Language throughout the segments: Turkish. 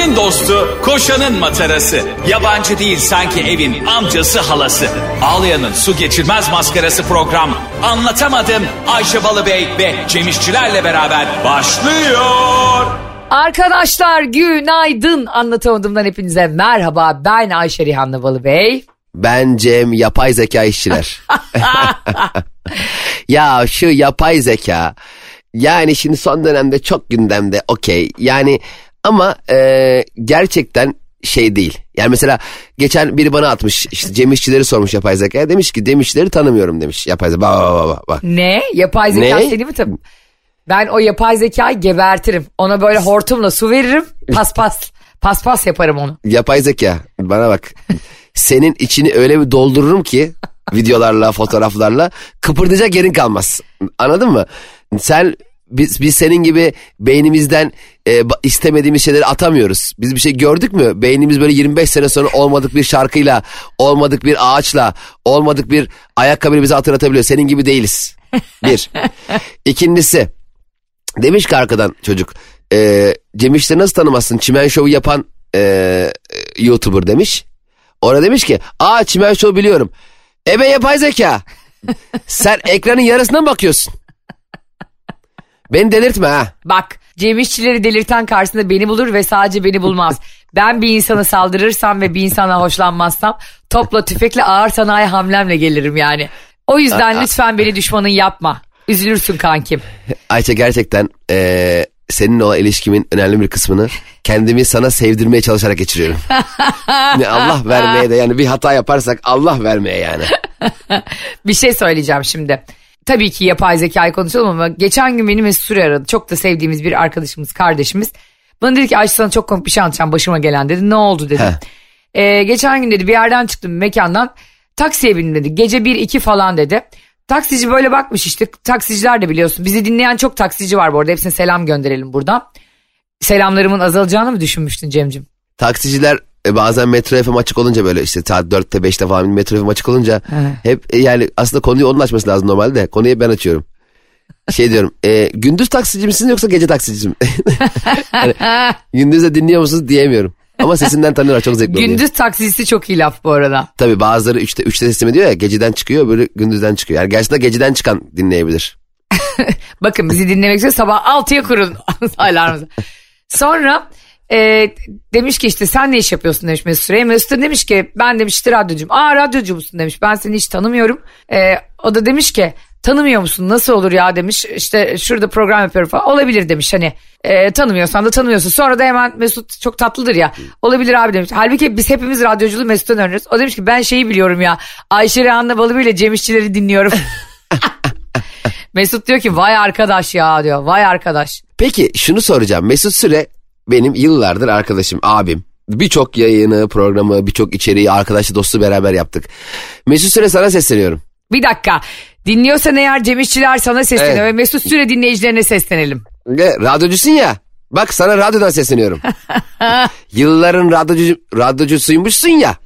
Ayşe'nin dostu, koşanın matarası. Yabancı değil sanki evin amcası halası. Ağlayan'ın su geçirmez maskarası program. Anlatamadım Ayşe Balıbey ve Cemişçilerle beraber başlıyor. Arkadaşlar günaydın anlatamadığımdan hepinize merhaba ben Ayşe Rihanna Balıbey. Ben Cem yapay zeka işçiler. ya şu yapay zeka yani şimdi son dönemde çok gündemde okey yani ama e, gerçekten şey değil. Yani mesela geçen biri bana atmış işte Cem İşçileri sormuş yapay zekaya demiş ki Cem İşçileri tanımıyorum demiş yapay zeka. Bak bak bak bak. Ne? Yapay zeka Ne? seni mi tabii? Ben o yapay zekayı gebertirim. Ona böyle hortumla su veririm. Paspas. Paspas yaparım onu. Yapay zeka bana bak. Senin içini öyle bir doldururum ki videolarla fotoğraflarla kıpırdayacak yerin kalmaz. Anladın mı? Sen biz, biz senin gibi beynimizden e, istemediğimiz şeyleri atamıyoruz. Biz bir şey gördük mü? Beynimiz böyle 25 sene sonra olmadık bir şarkıyla, olmadık bir ağaçla, olmadık bir ayakkabıyla bize hatırlatabiliyor. Senin gibi değiliz. Bir. İkincisi demiş ki arkadan çocuk e, Cem İşleri nasıl tanımazsın? Çimen şovu yapan e, e, YouTuber demiş. Orada demiş ki aa çimen şovu biliyorum. Ebe yapay zeka. Sen ekranın yarısına mı bakıyorsun? Beni delirtme ha. Bak Cem İşçileri delirten karşısında beni bulur ve sadece beni bulmaz. Ben bir insana saldırırsam ve bir insana hoşlanmazsam topla tüfekle ağır sanayi hamlemle gelirim yani. O yüzden lütfen beni düşmanın yapma. Üzülürsün kankim. Ayça gerçekten e, seninle olan ilişkimin önemli bir kısmını kendimi sana sevdirmeye çalışarak geçiriyorum. Ne Allah vermeye de yani bir hata yaparsak Allah vermeye yani. Bir şey söyleyeceğim şimdi. Tabii ki yapay zekayı konuşalım ama geçen gün beni Mesut Süre aradı. Çok da sevdiğimiz bir arkadaşımız, kardeşimiz. Bana dedi ki Ayşe sana çok komik bir şey anlatacağım başıma gelen dedi. Ne oldu dedi. Ee, geçen gün dedi bir yerden çıktım mekandan. Taksiye bindim dedi. Gece 1-2 falan dedi. Taksici böyle bakmış işte. Taksiciler de biliyorsun. Bizi dinleyen çok taksici var bu arada. Hepsine selam gönderelim buradan. Selamlarımın azalacağını mı düşünmüştün Cemcim? Taksiciler e, bazen Metro FM açık olunca böyle işte saat 4'te 5'te falan Metro FM açık olunca Evet. hep e, yani aslında konuyu onun açması lazım normalde. Konuyu ben açıyorum. Şey diyorum e, gündüz taksici misiniz yoksa gece taksici mi? Hani, gündüz de dinliyor musunuz diyemiyorum. Ama sesinden tanıyorlar çok zevkli oluyor. Gündüz taksisi çok iyi laf bu arada. Tabii bazıları 3'te, 3'te teslim ediyor ya geceden çıkıyor böyle gündüzden çıkıyor. Yani gerçekten geceden çıkan dinleyebilir. Bakın bizi dinlemek için sabah 6'ya kurun alarmınızı. Sonra e, demiş ki işte sen ne iş yapıyorsun demiş Mesut Süre'ye. Mesut demiş ki ben demiş işte radyocuyum. Aa radyocu musun? demiş. Ben seni hiç tanımıyorum. E, o da demiş ki tanımıyor musun? Nasıl olur ya? demiş. İşte şurada program yapıyorum falan. Olabilir. demiş hani. E, tanımıyorsan da tanımıyorsun sonra da hemen Mesut çok tatlıdır ya. Olabilir abi. demiş. Halbuki biz hepimiz radyoculuğu Mesut'tan öğreniyoruz. O demiş ki ben şeyi biliyorum ya. Ayşe Rehan'la Balıbı ile Cem İşçileri dinliyorum. Mesut diyor ki vay arkadaş ya diyor. Vay arkadaş. Peki şunu soracağım. Mesut Süre benim yıllardır arkadaşım, abim. Birçok yayını, programı, birçok içeriği arkadaşlı dostu beraber yaptık. Mesut Süre sana sesleniyorum. Bir dakika. Dinliyorsan eğer Cem İşçiler sana sesleniyor Evet. ve Mesut Süre dinleyicilerine seslenelim. Ve radyocusun ya. Bak sana radyodan sesleniyorum. Yılların radyocu, radyocusuymuşsun ya.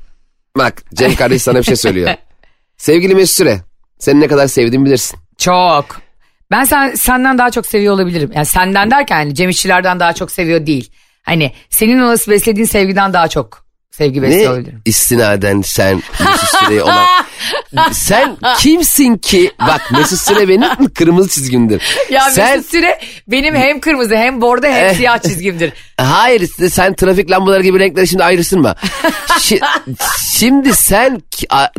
Bak Cem kardeş sana bir şey söylüyor. Sevgili Mesut Süre. Seni ne kadar sevdiğimi bilirsin. Çok. Ben sen, senden daha çok seviyor olabilirim. Yani senden derken hani Cem İşçilerden daha çok seviyor değil. Hani senin olası beslediğin sevgiden daha çok sevgi besliyor Ne olabilirim. istinaden sen Mesut Süre'ye olan... sen kimsin ki? Bak Mesut Süre benim kırmızı çizgimdir. Ya sen... Mesut Süre benim hem kırmızı hem bordo hem Eh. siyah çizgimdir. Hayır sen trafik lambaları gibi renkleri şimdi ayrıştırma. Şi- şimdi sen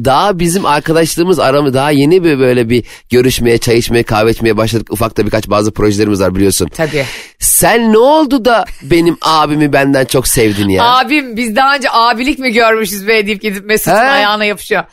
daha bizim arkadaşlığımız aramı daha yeni bir böyle bir görüşmeye, çay içmeye, kahve içmeye başladık. Ufakta birkaç bazı projelerimiz var biliyorsun. Tabii. Sen ne oldu da benim abimi benden çok sevdin ya? Abim biz daha önce abilik mi görmüşüz be deyip gidip Mesut'un ayağına yapışıyor.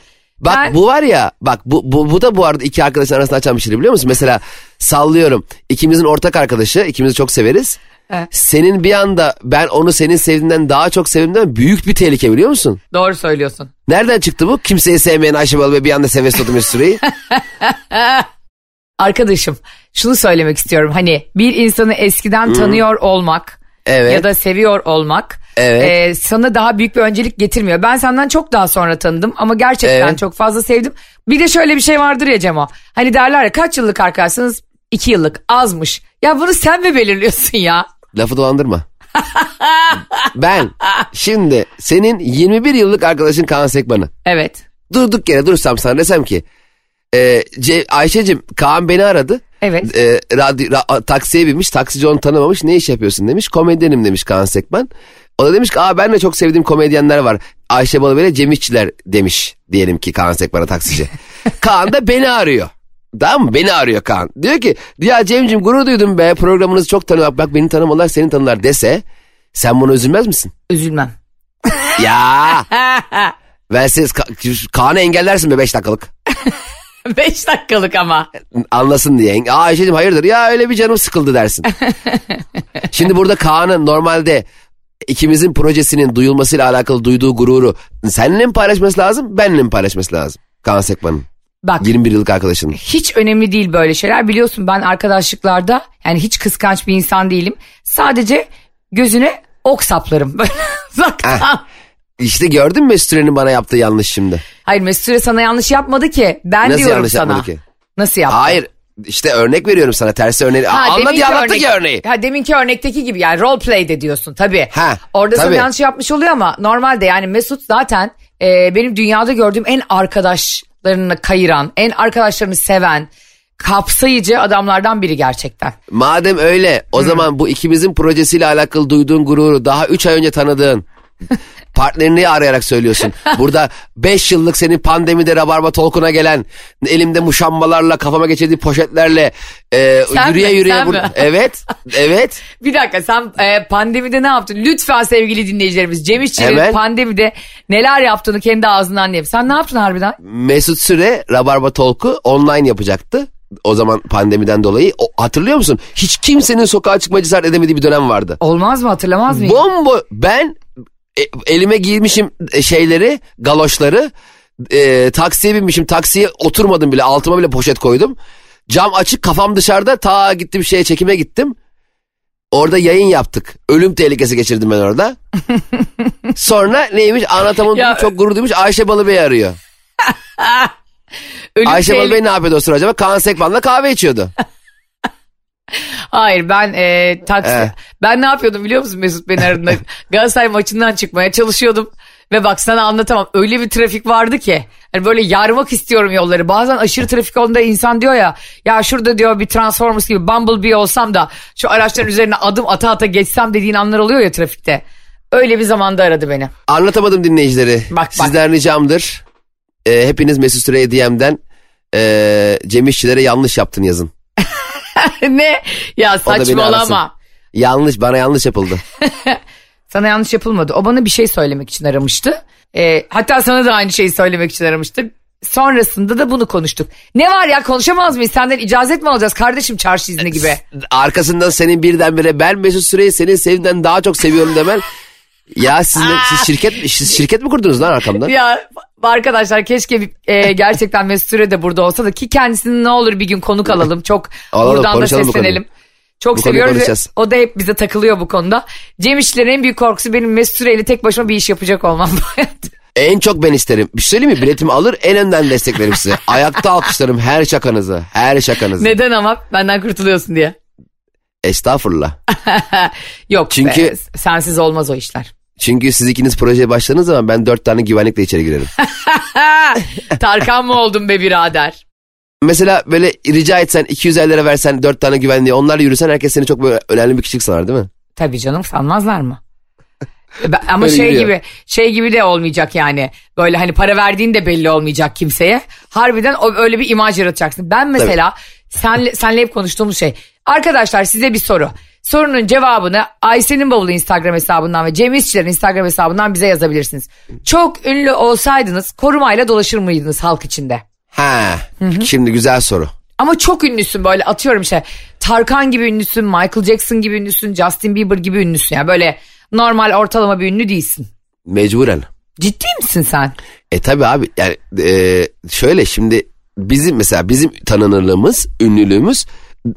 Bak Ben- bu var ya bak bu, bu, bu da bu arada iki arkadaşın arasında açan bir şey biliyor musun? Mesela sallıyorum ikimizin ortak arkadaşı ikimizi çok severiz. Evet. Senin bir anda ben onu senin sevdiğinden daha çok sevdiğimden büyük bir tehlike biliyor musun? Doğru söylüyorsun. Nereden çıktı bu? Kimseyi sevmeyen Ayşe Balı bir anda sevesi oldu Mesut Süreyi. Arkadaşım şunu söylemek istiyorum. Hani bir insanı eskiden tanıyor olmak Evet. ya da seviyor olmak Evet. e, sana daha büyük bir öncelik getirmiyor. Ben senden çok daha sonra tanıdım ama gerçekten Evet. çok fazla sevdim. Bir de şöyle bir şey vardır ya Cemo. Hani derler ya kaç yıllık arkadaşsınız? İki yıllık azmış. Ya bunu sen mi belirliyorsun ya? Lafı dolandırma. ben şimdi senin 21 yıllık arkadaşın Kaan Sekban'ı. Evet. Durduk yere dursam sana desem ki e, Ce- Ayşe'cim Kaan beni aradı. Evet. E, radyo, ra- taksiye binmiş taksici onu tanımamış ne iş yapıyorsun demiş. Komedyenim demiş Kaan Sekban. O da demiş ki Aa, ben de çok sevdiğim komedyenler var. Ayşe Balıbey ile Cem İşçiler demiş diyelim ki Kaan Sekban'a taksici. Kaan da beni arıyor. Tamam mı? Beni arıyor Kaan. Diyor ki ya Cem'cim gurur duydum be programınızı çok tanımak. Bak beni tanımalar seni tanırlar dese sen bunu üzülmez misin? Üzülmem. Ya ben siz Ka- Kaan'ı engellersin be 5 dakikalık. Beş dakikalık ama. Anlasın diye. Aa Ayşe'cim hayırdır ya öyle bir canım sıkıldı dersin. Şimdi burada Kaan'ın normalde ikimizin projesinin duyulmasıyla alakalı duyduğu gururu seninle mi paylaşması lazım benimle mi paylaşması lazım? Kaan Sekman'ın Bak 21 yıllık arkadaşının. hiç önemli değil böyle şeyler. Biliyorsun ben arkadaşlıklarda yani hiç kıskanç bir insan değilim. Sadece gözüne ok saplarım. Uzaktan. İşte gördün mü Mesut Süren'in bana yaptığı yanlış şimdi? Hayır Mesut Süre sana yanlış yapmadı ki. Ben Nasıl diyorum yanlış sana. yapmadı ki? Nasıl yaptı? Hayır işte örnek veriyorum sana tersi örneği. Ha, ya anlattı örnek- ya örneği. Ha, deminki örnekteki gibi yani role play de diyorsun tabii. Ha, Orada sana tabii. yanlış yapmış oluyor ama normalde yani Mesut zaten e, benim dünyada gördüğüm en arkadaşlarını kayıran, en arkadaşlarını seven, kapsayıcı adamlardan biri gerçekten. Madem öyle o zaman bu ikimizin projesiyle alakalı duyduğun gururu daha 3 ay önce tanıdığın partnerini arayarak söylüyorsun. Burada 5 yıllık senin pandemide Rabarba Tolkun'a gelen elimde muşambalarla kafama geçirdiği poşetlerle e, Sen yürüye mi? yürüye. Sen bur- mi? evet evet Bir dakika sen e, pandemide ne yaptın? Lütfen sevgili dinleyicilerimiz Cem İşçi'nin pandemide neler yaptığını kendi ağzından dinleyelim. Sen ne yaptın harbiden? Mesut Süre Rabarba Tolku online yapacaktı. O zaman pandemiden dolayı O- hatırlıyor musun? Hiç kimsenin sokağa çıkma cesaret edemediği bir dönem vardı. Olmaz mı hatırlamaz mıyım? Bombo ben elime giymişim e, şeyleri galoşları e, taksiye binmişim taksiye oturmadım bile altıma bile poşet koydum. Cam açık kafam dışarıda ta gittim şeye çekime gittim. Orada yayın yaptık. Ölüm tehlikesi geçirdim ben orada. Sonra neymiş anlatamam Ya- çok gurur duymuş Ayşe Balıbey arıyor. Ölüm Ayşe tehl- Balıbey ne yapıyordu o sırada acaba? Kaan Sekban'la kahve içiyordu. Hayır ben e, taksi Eh. ben ne yapıyordum biliyor musun Mesut beni aradığında Galatasaray maçından çıkmaya çalışıyordum ve bak sana anlatamam öyle bir trafik vardı ki hani böyle yarmak istiyorum yolları bazen aşırı trafik olduğunda insan diyor ya ya şurada diyor bir Transformers gibi Bumblebee olsam da şu araçların üzerine adım ata ata geçsem dediğin anlar oluyor ya trafikte öyle bir zamanda aradı beni Anlatamadım dinleyicileri. Bak, bak. Sizden ricamdır. E, hepiniz Mesut Süre'ye DM'den e, Cem İşçilere yanlış yaptın yazın. ne ya saçmalama. Yanlış bana yanlış yapıldı. Sana yanlış yapılmadı. O bana bir şey söylemek için aramıştı. Ee, hatta sana da aynı şeyi söylemek için aramıştı. Sonrasında da bunu konuştuk. Ne var ya konuşamaz mıyız? Senden icazet mi alacağız kardeşim çarşı izni gibi? Arkasından senin birdenbire ben Mesut Süre'yi senin sevdiğinden daha çok seviyorum demen. Ya siz, ne- siz şirket siz şirket mi kurdunuz lan arkamdan? ya arkadaşlar keşke bir- e, gerçekten Mesut Süre de burada olsa da ki kendisini ne olur bir gün konuk alalım. Çok Alalım, buradan da seslenelim. Çok Bu seviyoruz o da hep bize takılıyor bu konuda. Cem İşçilerin en büyük korkusu benim Mesut Süre'yle tek başıma bir iş yapacak olmam. En çok ben isterim. Bir şey söyleyeyim mi? Biletimi alır en önden desteklerim size. Ayakta alkışlarım her şakanızı. Her şakanızı. Neden ama benden kurtuluyorsun diye. Estağfurullah. Yok Çünkü- be, sensiz olmaz o işler. Çünkü siz ikiniz projeye başladığınız zaman ben dört tane güvenlikle içeri girerim. Tarkan mı oldun be birader? Mesela böyle rica etsen 250 lira versen dört tane güvenliğe onlarla yürüsen herkes seni çok böyle önemli bir kişilik sanar değil mi? Tabii canım sanmazlar mı? Ama Öyle şey yürüyor. gibi şey gibi de olmayacak yani. Böyle hani para verdiğin de belli olmayacak kimseye. Harbiden o öyle bir imaj yaratacaksın. Ben mesela senle, senle hep konuştuğumuz şey. Arkadaşlar size bir soru. Sorunun cevabını Ayşe'nin bavulu Instagram hesabından ve Cem İşçilerin Instagram hesabından bize yazabilirsiniz. Çok ünlü olsaydınız korumayla dolaşır mıydınız halk içinde? Ha. Şimdi güzel soru. Ama çok ünlüsün böyle atıyorum işte Tarkan gibi ünlüsün, Michael Jackson gibi ünlüsün, Justin Bieber gibi ünlüsün. Yani böyle normal ortalama bir ünlü değilsin. Mecburen. Ciddi misin sen? E tabi abi yani e, şöyle şimdi bizim mesela bizim tanınırlığımız, ünlülüğümüz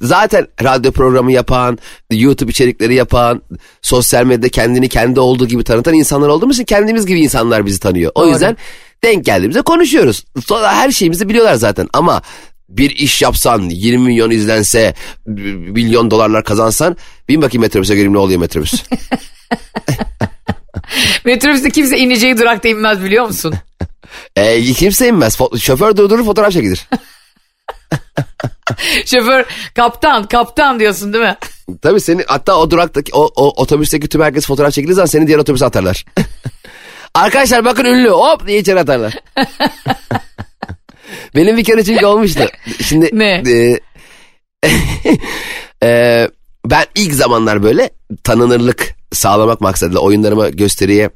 zaten radyo programı yapan, YouTube içerikleri yapan, sosyal medyada kendini kendi olduğu gibi tanıtan insanlar olduğumuz için kendimiz gibi insanlar bizi tanıyor. O Doğru. yüzden denk geldiğimizde konuşuyoruz. Sonra her şeyimizi biliyorlar zaten ama bir iş yapsan 20 milyon izlense milyon dolarlar kazansan bin bakayım metrobüse göreyim ne oluyor metrobüs. Metrobüste kimse ineceği durakta inmez biliyor musun? E, kimse inmez. Şoför durdurur fotoğraf çekilir. Şoför kaptan kaptan diyorsun değil mi? Tabii seni hatta o duraktaki o, o otobüsteki tüm herkes fotoğraf çekildiği zaman seni diğer otobüse atarlar. Arkadaşlar bakın ünlü hop diye içeri atarlar. Benim bir kere çünkü olmuştu. Şimdi Ne? e, e, ben ilk zamanlar böyle tanınırlık sağlamak maksadıyla oyunlarıma gösteriye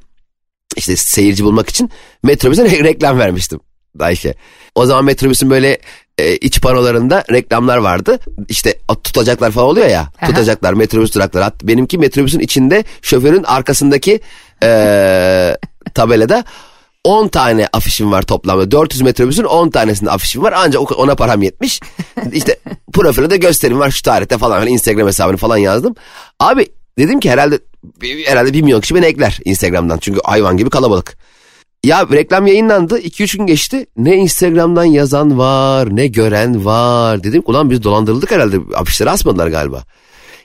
işte seyirci bulmak için metrobüse re- reklam vermiştim Ayşe. O zaman metrobüsün böyle e, iç panolarında reklamlar vardı. İşte tutacaklar falan oluyor ya. Aha. Tutacaklar metrobüs durakları. Hat- Benimki metrobüsün içinde şoförün arkasındaki e, tabelada 10 tane afişim var toplamda. 400 metrobüsün 10 tanesinde afişim var. Ancak ona param yetmiş. İşte profilde de gösterim var şu tarihte falan. Hani Instagram hesabını falan yazdım. Abi dedim ki herhalde herhalde 1 milyon kişi beni ekler Instagram'dan. Çünkü hayvan gibi kalabalık. Ya reklam yayınlandı 2-3 gün geçti. Ne Instagram'dan yazan var ne gören var. Dedim ulan biz dolandırıldık herhalde afişleri asmadılar galiba.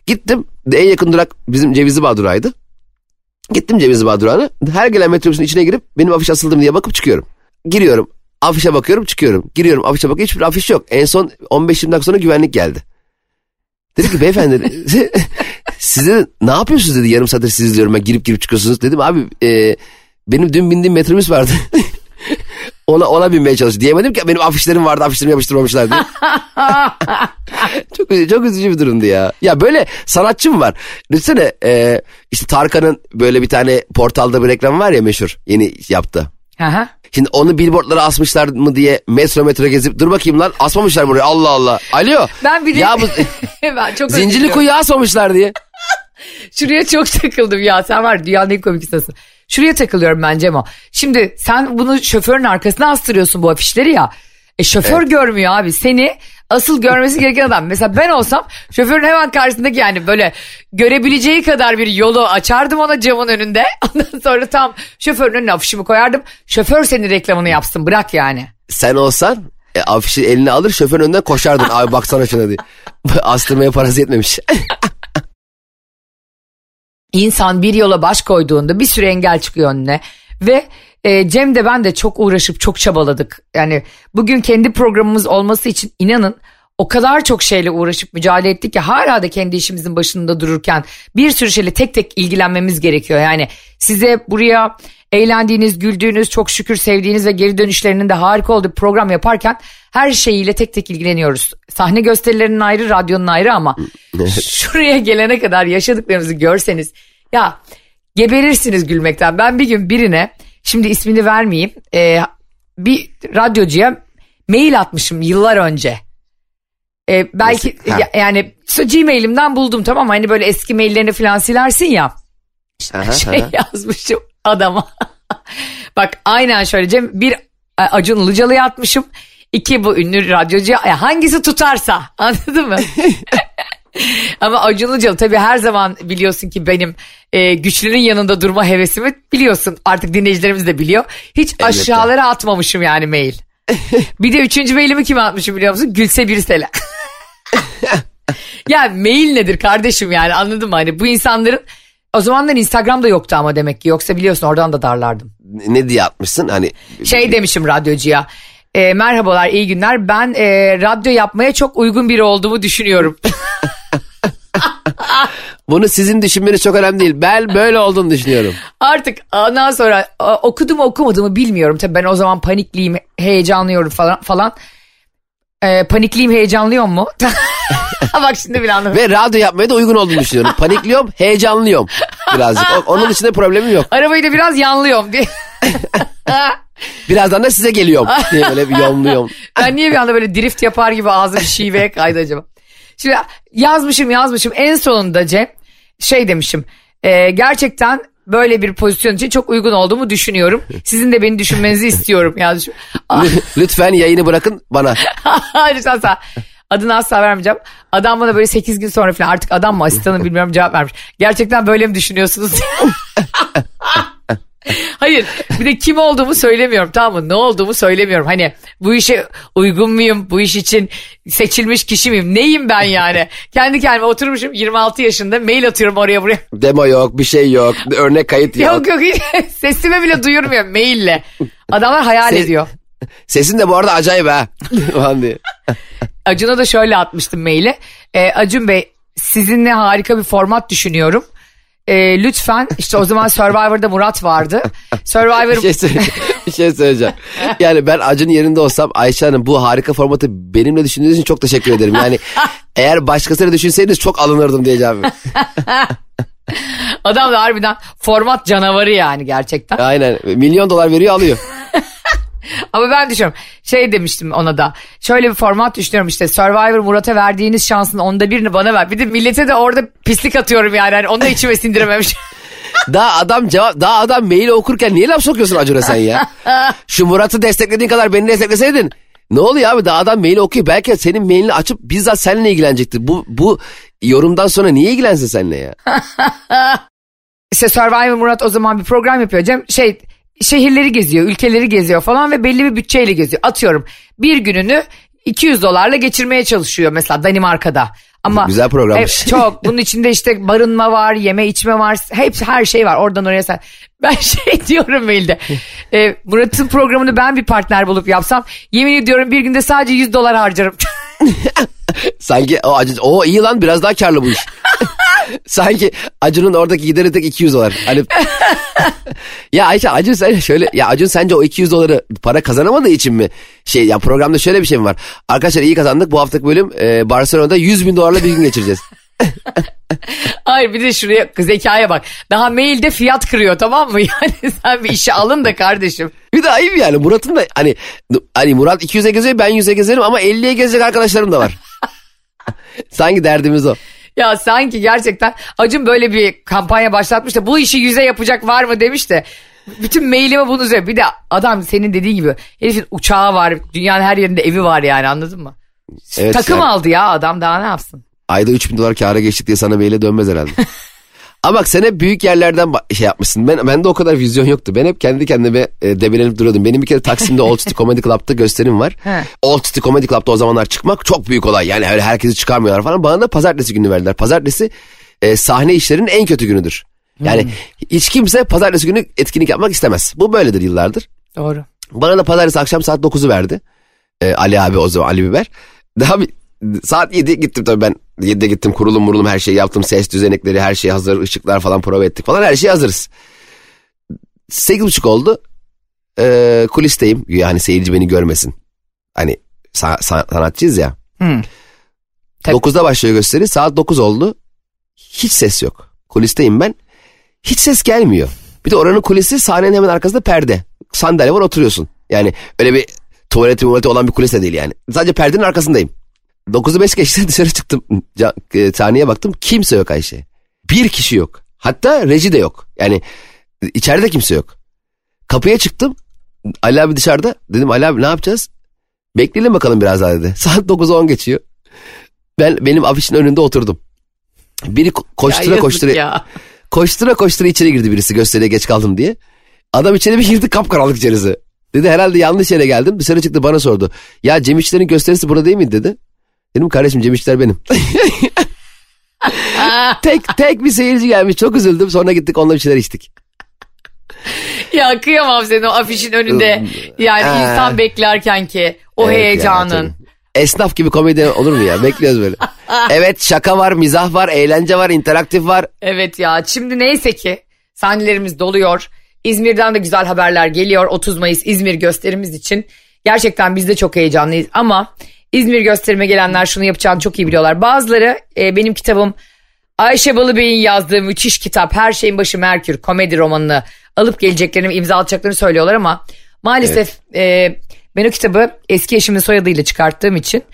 Gittim en yakın durak bizim Cevizli Bağ durağıydı. Gittim Cevizli Bağ durağına. Her gelen metrobüsün içine girip benim afiş asıldım diye bakıp çıkıyorum. Giriyorum afişe bakıyorum çıkıyorum. Giriyorum afişe bakıyorum hiçbir afiş yok. En son 15-20 dakika sonra güvenlik geldi. Dedi ki beyefendi siz dedi, ne yapıyorsunuz dedi yarım saattir sizi izliyorum ben girip girip çıkıyorsunuz. Dedim abi e, benim dün bindiğim metrobüs vardı. ona ona binmeye çalıştı. Diyemedim ki benim afişlerim vardı afişlerimi yapıştırmamışlar diye. çok, üzücü- çok üzücü bir durumdu ya. Ya böyle sanatçı mı var? Düşünsene e, işte Tarkan'ın böyle bir tane portalda bir reklam var ya meşhur yeni yaptı. Aha. Şimdi onu billboardlara asmışlar mı diye metro metro gezip dur bakayım lan asmamışlar buraya Allah Allah. Alo. Ben bir. Ya bu ben çok zincirli kuyu asmamışlar diye. Şuraya çok takıldım ya. Sen var dünyanın en komik insansın. Şuraya takılıyorum ben Cemo. Şimdi sen bunu şoförün arkasına astırıyorsun bu afişleri ya. E şoför görmüyor abi. Seni asıl görmesi gereken adam. Mesela ben olsam şoförün hemen karşısındaki yani böyle görebileceği kadar bir yolu açardım ona camın önünde. Ondan sonra tam şoförün önüne afişimi koyardım. Şoför senin reklamını yapsın bırak yani. Sen olsan e, afişi eline alır şoförün önünden koşardın. Abi baksana şuna diye. Astırmaya parası yetmemiş. İnsan bir yola baş koyduğunda bir sürü engel çıkıyor önüne ve e, Cem de ben de çok uğraşıp çok çabaladık. Yani bugün kendi programımız olması için inanın o kadar çok şeyle uğraşıp mücadele ettik ki hala da kendi işimizin başında dururken bir sürü şeyle tek tek ilgilenmemiz gerekiyor. Yani size buraya eğlendiğiniz, güldüğünüz, çok şükür sevdiğiniz ve geri dönüşlerinin de harika olduğu bir program yaparken her şeyiyle tek tek ilgileniyoruz. Sahne gösterilerinin ayrı, radyonun ayrı ama şuraya gelene kadar yaşadıklarımızı görseniz ya geberirsiniz gülmekten. Ben bir gün birine şimdi ismini vermeyeyim e, bir radyocuya mail atmışım yıllar önce. E, belki Nasıl? Ya- yani Gmail'imden buldum tamam? Hani böyle eski maillerini falan silersin ya. Aha, Şey aha. yazmışım adama. Bak aynen şöyle Cem bir e, Acun Ilıcalı'ya atmışım. İki bu ünlü radyocuya Ya hangisi tutarsa anladın mı? Ama Acun Ilıcalı tabii her zaman biliyorsun ki benim e, güçlünün yanında durma hevesimi biliyorsun. Artık dinleyicilerimiz de biliyor. Hiç aşağılara atmamışım yani mail. bir de üçüncü mailimi kime atmışım biliyor musun? Gülse Birsel'e. ya mail nedir kardeşim yani anladın mı? Hani bu insanların o zamanlar Instagram'da yoktu ama demek ki yoksa biliyorsun oradan da darlardım. ne diye atmışsın hani Şey demişim radyocuya. E, merhabalar iyi günler ben e, radyo yapmaya çok uygun biri olduğumu düşünüyorum. bunu sizin düşünmeniz çok önemli değil. Ben böyle olduğunu düşünüyorum. Artık ondan sonra okudum okumadığımı bilmiyorum. Tabii ben o zaman panikliyim, heyecanlıyorum falan falan. Ee, panikliyim, heyecanlıyor mu? Bak şimdi bile anladım. Ve radyo yapmaya da uygun olduğunu düşünüyorum. Panikliyorum, heyecanlıyorum birazcık. Onun dışında problemim yok. Arabayı da biraz yanlıyorum diye. Birazdan da size geliyorum diye böyle bir yolluyorum. ben niye bir anda böyle drift yapar gibi ağzım şiveye kaydı acaba? Şimdi yazmışım yazmışım en sonunda Cem şey demişim. e, gerçekten böyle bir pozisyon için çok uygun olduğumu düşünüyorum. Sizin de beni düşünmenizi istiyorum yazmışım. Lütfen yayını bırakın bana. Lütfen sen. Adını asla vermeyeceğim. Adam bana böyle 8 gün sonra falan artık adam mı asistanı bilmiyorum cevap vermiş. Gerçekten böyle mi düşünüyorsunuz? Hayır bir de kim olduğumu söylemiyorum tamam mı? Ne olduğumu söylemiyorum. Hani bu işe uygun muyum? Bu iş için seçilmiş kişi miyim? Neyim ben yani? Kendi kendime oturmuşum 26 yaşında mail atıyorum oraya buraya. Demo yok bir şey yok örnek kayıt yok. Yok yok hiç sesime bile duyurmuyorum maille. Adamlar hayal Ses- ediyor. Sesin de bu arada acayip ha. Acun'a da şöyle atmıştım maili. Ee, Acun Bey sizinle harika bir format düşünüyorum. Ee, lütfen işte o zaman Survivor'da Murat vardı. Survivor Bir şey, söyle- bir şey söyleyeceğim. Yani ben Acun'un yerinde olsam Ayşe Hanım bu harika formatı benimle düşündüğünüz için çok teşekkür ederim. Yani eğer başkasıyla düşünseydiniz çok alınırdım diyeceğim. adam da harbiden format canavarı yani gerçekten. Aynen milyon dolar veriyor alıyor. Ama ben düşünüyorum şey demiştim ona da şöyle bir format düşünüyorum işte Survivor Murat'a verdiğiniz şansın onda birini bana ver. Bir de millete de orada pislik atıyorum yani hani onu da içime sindirememiş. Daha adam cevap daha adam maili okurken niye laf sokuyorsun Acun'a sen ya? Şu Murat'ı desteklediğin kadar beni destekleseydin. Ne oluyor abi daha adam maili okuyor. Belki senin mailini açıp bizzat seninle ilgilenecekti. Bu, bu yorumdan sonra niye ilgilensin seninle ya? İşte Survivor Murat o zaman bir program yapıyor Cem. Şey şehirleri geziyor, ülkeleri geziyor falan ve belli bir bütçeyle geziyor. Atıyorum bir gününü 200 dolarla geçirmeye çalışıyor mesela Danimarka'da. Ama Güzel programmış. Evet, çok. Bunun içinde işte barınma var, yeme içme var. Hepsi her şey var. Oradan oraya sen. Ben şey diyorum mailde. E, Murat'ın programını ben bir partner bulup yapsam yemin ediyorum bir günde sadece 100 dolar harcarım. Sanki o, o iyi lan biraz daha karlı bu iş. Sanki Acun'un oradaki gideri tek 200 dolar. Hani ya Ayşe Acun sen şöyle ya Acun sence o 200 doları para kazanamadığı için mi? Şey ya programda şöyle bir şey mi var? Arkadaşlar iyi kazandık bu haftaki bölüm e, Barcelona'da 100 bin dolarla bir gün geçireceğiz. Hayır bir de şuraya zekaya bak. Daha mailde fiyat kırıyor tamam mı? Yani sen bir işe alın da kardeşim. Bir de ayıp yani Murat'ın da hani hani Murat 200'e geziyor ben 100'e gezerim ama 50'ye gezecek arkadaşlarım da var. Sanki derdimiz o. Ya sanki gerçekten Acun böyle bir kampanya başlatmış da bu işi yüze yapacak var mı demiş de bütün mailime bunu üzerine. Bir de adam senin dediğin gibi herifin uçağı var dünyanın her yerinde evi var yani anladın mı? Evet, Takım yani aldı ya adam daha ne yapsın? Ayda 3000 dolar kâra geçtik diye sana maile dönmez herhalde. Ama bak sen hep büyük yerlerden şey yapmışsın. Ben bende o kadar vizyon yoktu. Ben hep kendi kendime e, debelenip duruyordum. Benim bir kere Taksim'de Old City Comedy Club'da gösterim var. He. Old City Comedy Club'da o zamanlar çıkmak çok büyük olay. Yani öyle herkesi çıkarmıyorlar falan. Bana da pazartesi günü verdiler. Pazartesi e, sahne işlerinin en kötü günüdür. Yani hiç kimse pazartesi günü etkinlik yapmak istemez. Bu böyledir yıllardır. Doğru. Bana da pazartesi akşam saat 9'u verdi. Ee, Ali abi o zaman Ali Biber. Daha bir saat 7 gittim tabii ben 7'de gittim kurulum murulum her şeyi yaptım. Ses düzenekleri her şey hazır ışıklar falan prova ettik falan her şey hazırız. 8.30 oldu. Ee, kulisteyim yani seyirci beni görmesin. Hani sa- sa- sanatçıyız ya. Tabii. 9'da başlıyor gösteri saat 9 oldu. Hiç ses yok. Kulisteyim ben. Hiç ses gelmiyor. Bir de oranın kulisi sahnenin hemen arkasında perde. Sandalye var oturuyorsun. Yani öyle bir tuvaleti tuvaleti olan bir kulis de değil yani. Sadece perdenin arkasındayım. 9'u 5 geçti dışarı çıktım. E, sahneye baktım kimse yok Ayşe. Bir kişi yok. Hatta reji de yok. Yani e, içeride kimse yok. Kapıya çıktım. Ali abi dışarıda. Dedim Ali abi ne yapacağız? Bekleyelim bakalım biraz daha dedi. Saat 9'u 10 geçiyor. Ben benim afişin önünde oturdum. Biri ko- koştura yazık koştura ya. koştura koştura içeri girdi birisi gösteriye geç kaldım diye. Adam içeri bir girdi kapkaranlık içerisi. Dedi herhalde yanlış yere geldim. Dışarı çıktı bana sordu. Ya Cem İşler'in gösterisi burada değil miydi dedi. Dedim kardeşim Cem İşler benim. tek tek bir seyirci gelmiş çok üzüldüm. Sonra gittik onunla bir şeyler içtik. Ya kıyamam seni o afişin önünde. Yani Aa. insan beklerken ki o Evet ya, heyecanın. tabii. Esnaf gibi komedi olur mu ya? Bekliyoruz böyle. evet şaka var, mizah var, eğlence var, interaktif var. Evet ya şimdi neyse ki sahnelerimiz doluyor. İzmir'den de güzel haberler geliyor 30 Mayıs İzmir gösterimiz için. Gerçekten biz de çok heyecanlıyız ama İzmir gösterime gelenler şunu yapacağını çok iyi biliyorlar. Bazıları e, benim kitabım Ayşe Balıbey'in yazdığı müthiş kitap Her Şeyin Başı Merkür komedi romanını alıp geleceklerini imza atacaklarını söylüyorlar ama maalesef e, ben o kitabı eski eşimin soyadıyla çıkarttığım için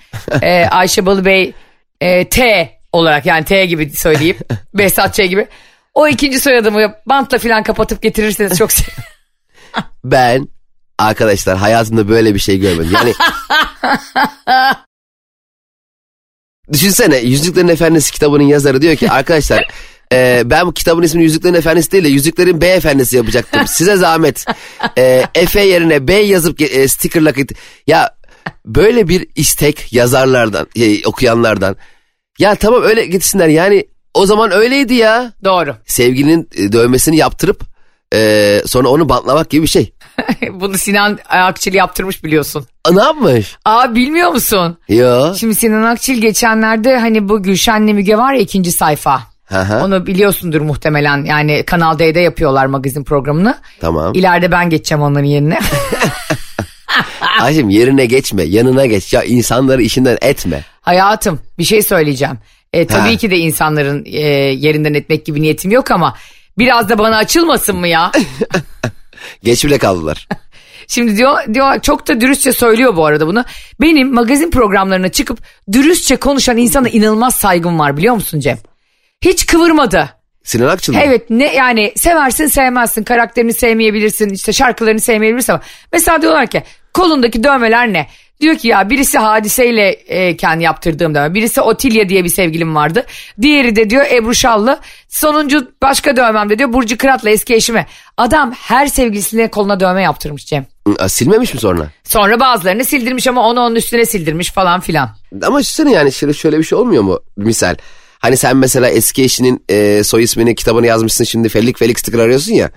e, Ayşe Balıbey e, T olarak yani T gibi söyleyeyim Behzat Ç gibi o ikinci soyadımı bantla falan kapatıp getirirseniz çok sevinirim. Ben arkadaşlar hayatımda böyle bir şey görmedim. Yani Düşünsene Yüzüklerin Efendisi kitabının yazarı diyor ki arkadaşlar Ee, ben bu kitabın ismini Yüzüklerin Efendisi değil de Yüzüklerin Beyefendisi yapacaktım. Size zahmet. Ee, Efe yerine B yazıp e, stickerla... Ya böyle bir istek yazarlardan, e, okuyanlardan. Ya tamam öyle gitsinler yani o zaman öyleydi ya. Doğru. Sevgilinin e, dövmesini yaptırıp e, sonra onu bantlamak gibi bir şey. Bunu Sinan Akçil yaptırmış biliyorsun. A, ne yapmış? Aa bilmiyor musun? Yo. Şimdi Sinan Akçil geçenlerde hani bu Gülşen'le Müge var ya ikinci sayfa. Hı. Onu biliyorsundur muhtemelen yani Kanal D'de yapıyorlar magazin programını. Tamam. İleride ben geçeceğim onların yerine. Ayşem yerine geçme yanına geç ya insanları işinden etme. Hayatım bir şey söyleyeceğim. E, tabii Ha. ki de insanların e, yerinden etmek gibi niyetim yok ama biraz da bana açılmasın mı ya? Geç bile kaldılar. Şimdi diyor, diyor çok da dürüstçe söylüyor bu arada bunu. Benim magazin programlarına çıkıp dürüstçe konuşan insana inanılmaz saygım var biliyor musun Cem? Hiç kıvırmadı. Sinan Akçıl mı? Evet ne yani seversin sevmezsin karakterini sevmeyebilirsin işte şarkılarını sevmeyebilirsin ama mesela diyorlar ki kolundaki dövmeler ne? Diyor ki ya birisi hadiseyle e, kendi yaptırdığım dövme. Birisi Otilya diye bir sevgilim vardı. Diğeri de diyor Ebru Şallı. Sonuncu başka dövmem de diyor Burcu Kırat'la eski eşime. Adam her sevgilisine koluna dövme yaptırmış Cem. Silmemiş mi sonra? Sonra bazılarını sildirmiş ama onu onun üstüne sildirmiş falan filan. Ama düşünsene yani şöyle, şöyle bir şey olmuyor mu? Misal hani sen mesela eski eşinin e, soy ismini kitabını yazmışsın şimdi Felik Felik sticker arıyorsun ya.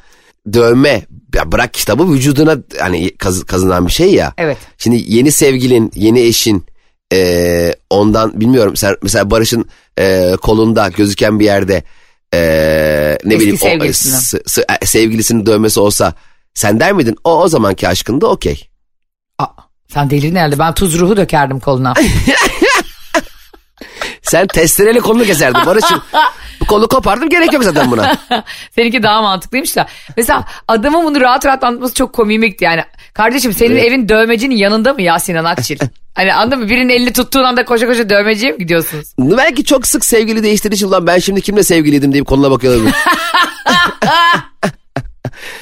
Dövme ya bırak kitabı vücuduna hani kaz, kazınan bir şey ya. Evet. Şimdi yeni sevgilin yeni eşin e, ondan bilmiyorum mesela Barış'ın e, kolunda gözüken bir yerde e, ne Eski bileyim o, sevgilisinden. s- s- e, sevgilisinin dövmesi olsa sen der miydin o o zamanki aşkında okey. Sen delirdin herhalde ben tuz ruhu dökerdim koluna. Sen testereyle kolunu keserdin Barış'ın. Bu kolu kopardım gerek yok zaten buna. Seninki daha mantıklıymış da. Mesela adamın bunu rahat rahat anlatması çok komikti yani. Kardeşim senin Evet. evin dövmecinin yanında mı ya Sinan Akçil? hani anladın mı? Birinin elini tuttuğun anda koşa koşa dövmeciye mi gidiyorsunuz? Belki çok sık sevgili değiştirdiği için lan ben şimdi kimle sevgiliydim deyip koluna bakıyor olabilir.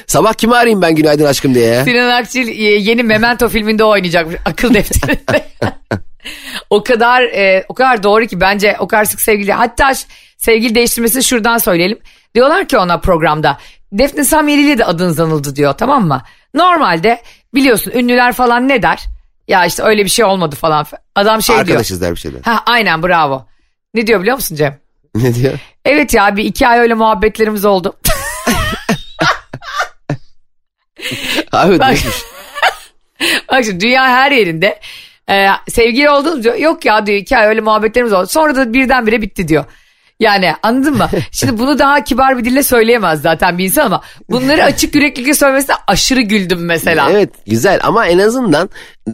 Sabah kimi arayayım ben günaydın aşkım diye ya. Sinan Akçil e, yeni Memento filminde oynayacakmış akıl defterinde. O kadar e, o kadar doğru ki bence o kadar sık sevgili hatta sevgili değiştirmesi şuradan söyleyelim. Diyorlar ki ona programda Defne Samyeli ile de adınız anıldı diyor tamam mı? Normalde biliyorsun ünlüler falan ne der? Ya işte öyle bir şey olmadı falan. Adam şey diyor. Arkadaşız der bir şeyler. Ha aynen bravo. Ne diyor biliyor musun Cem? Ne diyor? Evet ya bir iki ay öyle muhabbetlerimiz oldu. Abi Bak. Bak şimdi dünya her yerinde e, sevgili oldunuz diyor. Yok ya diyor iki ay öyle muhabbetlerimiz oldu. Sonra da birdenbire bitti diyor. Yani anladın mı? Şimdi bunu daha kibar bir dille söyleyemez zaten bir insan ama bunları açık yüreklilikle söylemesine aşırı güldüm mesela. Evet güzel ama en azından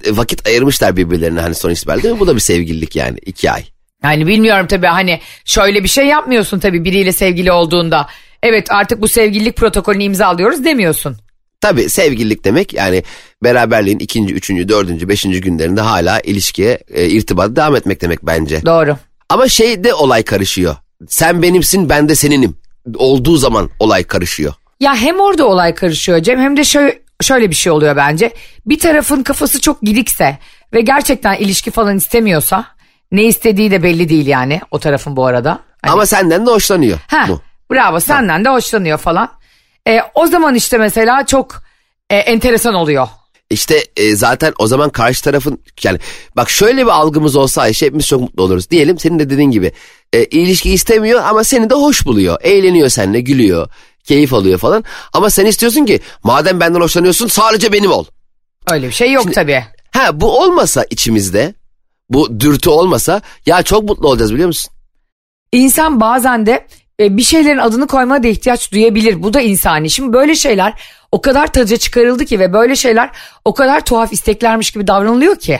vakit ayırmışlar birbirlerine hani sonuç itibariyle değil mi? Bu da bir sevgililik yani iki ay. Yani bilmiyorum tabii hani şöyle bir şey yapmıyorsun tabii biriyle sevgili olduğunda. Evet artık bu sevgililik protokolünü imzalıyoruz demiyorsun. Tabii sevgililik demek yani beraberliğin ikinci, üçüncü, dördüncü, beşinci günlerinde hala ilişkiye, e, irtibata devam etmek demek bence. Doğru. Ama şeyde olay karışıyor. Sen benimsin ben de seninim. Olduğu zaman olay karışıyor. Ya hem orada olay karışıyor Cem hem de şöyle, şöyle bir şey oluyor bence. Bir tarafın kafası çok gidikse ve gerçekten ilişki falan istemiyorsa ne istediği de belli değil yani o tarafın bu arada. Hani- Ama senden de hoşlanıyor. Ha, Bu. bravo senden de hoşlanıyor falan. E, o zaman işte mesela çok e, enteresan oluyor. İşte e, zaten o zaman karşı tarafın yani bak şöyle bir algımız olsa Ayşe hepimiz çok mutlu oluruz. Diyelim senin de dediğin gibi e, ilişki istemiyor ama seni de hoş buluyor. Eğleniyor seninle gülüyor. Keyif alıyor falan. Ama sen istiyorsun ki madem benden hoşlanıyorsun sadece benim ol. Öyle bir şey yok tabii. Ha bu olmasa içimizde bu dürtü olmasa ya çok mutlu olacağız biliyor musun? İnsan bazen de bir şeylerin adını koymaya da ihtiyaç duyabilir. Bu da insani. Şimdi böyle şeyler o kadar taca çıkarıldı ki ve böyle şeyler o kadar tuhaf isteklermiş gibi davranılıyor ki.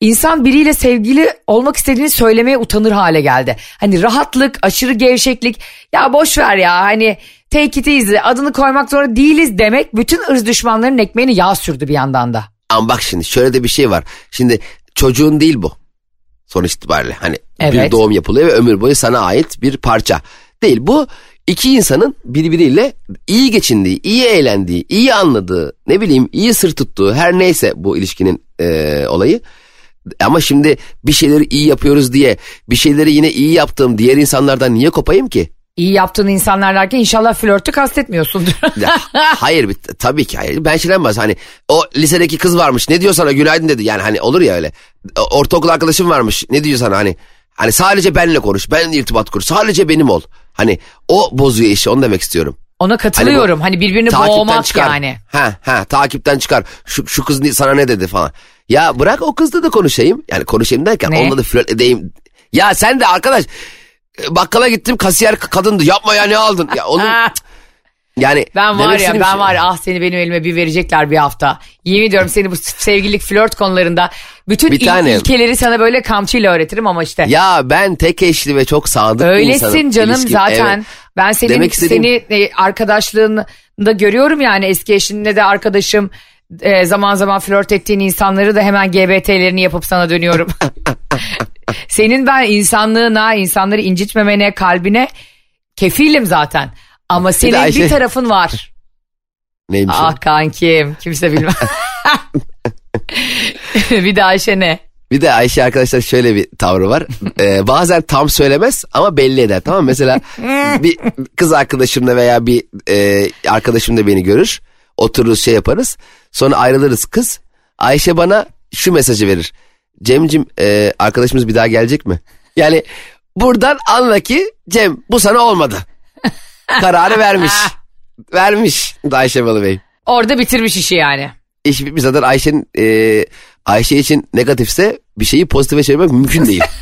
İnsan biriyle sevgili olmak istediğini söylemeye utanır hale geldi. Hani rahatlık, aşırı gevşeklik, ya boş ver ya hani take it easy adını koymak zorunda değiliz demek bütün ırz düşmanlarının ekmeğini yağ sürdü bir yandan da. Ama bak şimdi şöyle de bir şey var. Şimdi çocuğun değil bu. Sonuç itibariyle hani bir Evet. doğum yapılıyor ve ömür boyu sana ait bir parça. Değil bu iki insanın birbiriyle iyi geçindiği, iyi eğlendiği, iyi anladığı, ne bileyim iyi sır tuttuğu her neyse bu ilişkinin e, olayı. Ama şimdi bir şeyleri iyi yapıyoruz diye bir şeyleri yine iyi yaptığım diğer insanlardan niye kopayım ki? İyi yaptığın insanlar derken inşallah flörtü kastetmiyorsundur. Ya, hayır tabii ki hayır. Ben şeyden bahsediyorum. Hani o lisedeki kız varmış ne diyor sana günaydın dedi. Yani hani olur ya öyle. Ortaokul arkadaşım varmış ne diyor sana hani. Hani sadece benle konuş. Benle irtibat kur. Sadece benim ol. Hani o bozuyor işi onu demek istiyorum. Ona katılıyorum. Hani, birbirini Takipten boğmak çıkar. yani. Ha ha takipten çıkar. Şu, şu kız sana ne dedi falan. Ya bırak o kızla da konuşayım. Yani konuşayım derken Ne? onunla da flört edeyim. Ya sen de arkadaş e, bakkala gittim kasiyer kadındı. Yapma ya ne aldın? Ya onun yani Ben var ya ben şey- var ya ah seni benim elime bir verecekler bir hafta. Yemin ediyorum seni bu sevgililik flört konularında bütün Bir il- tanem. ilkeleri sana böyle kamçıyla öğretirim ama işte. Ya ben tek eşli ve çok sadık Öylesin insanım. canım İlişkim- zaten. Evet. Ben senin Demek istediğim- seni e, arkadaşlığında görüyorum yani eski eşinle de arkadaşım e, zaman zaman flört ettiğin insanları da hemen GBT'lerini yapıp sana dönüyorum. senin ben insanlığına, insanları incitmemene, kalbine kefilim zaten. Ama senin bir, Ayşe- tarafın var. Neymiş o? Ah kankim kimse bilmez. bir de Ayşe ne? Bir de Ayşe arkadaşlar şöyle bir tavrı var. Ee, bazen tam söylemez ama belli eder tamam mı? Mesela bir kız arkadaşımla veya bir e, arkadaşım da beni görür. Otururuz şey yaparız. Sonra ayrılırız kız. Ayşe bana şu mesajı verir. Cem'cim e, arkadaşımız bir daha gelecek mi? Yani buradan anla ki Cem bu sana olmadı. Kararı vermiş. vermiş Ayşe Balıbey. Orada bitirmiş işi yani. İş bitmiş zaten Ayşe'nin e, Ayşe için negatifse bir şeyi pozitife çevirmek mümkün değil.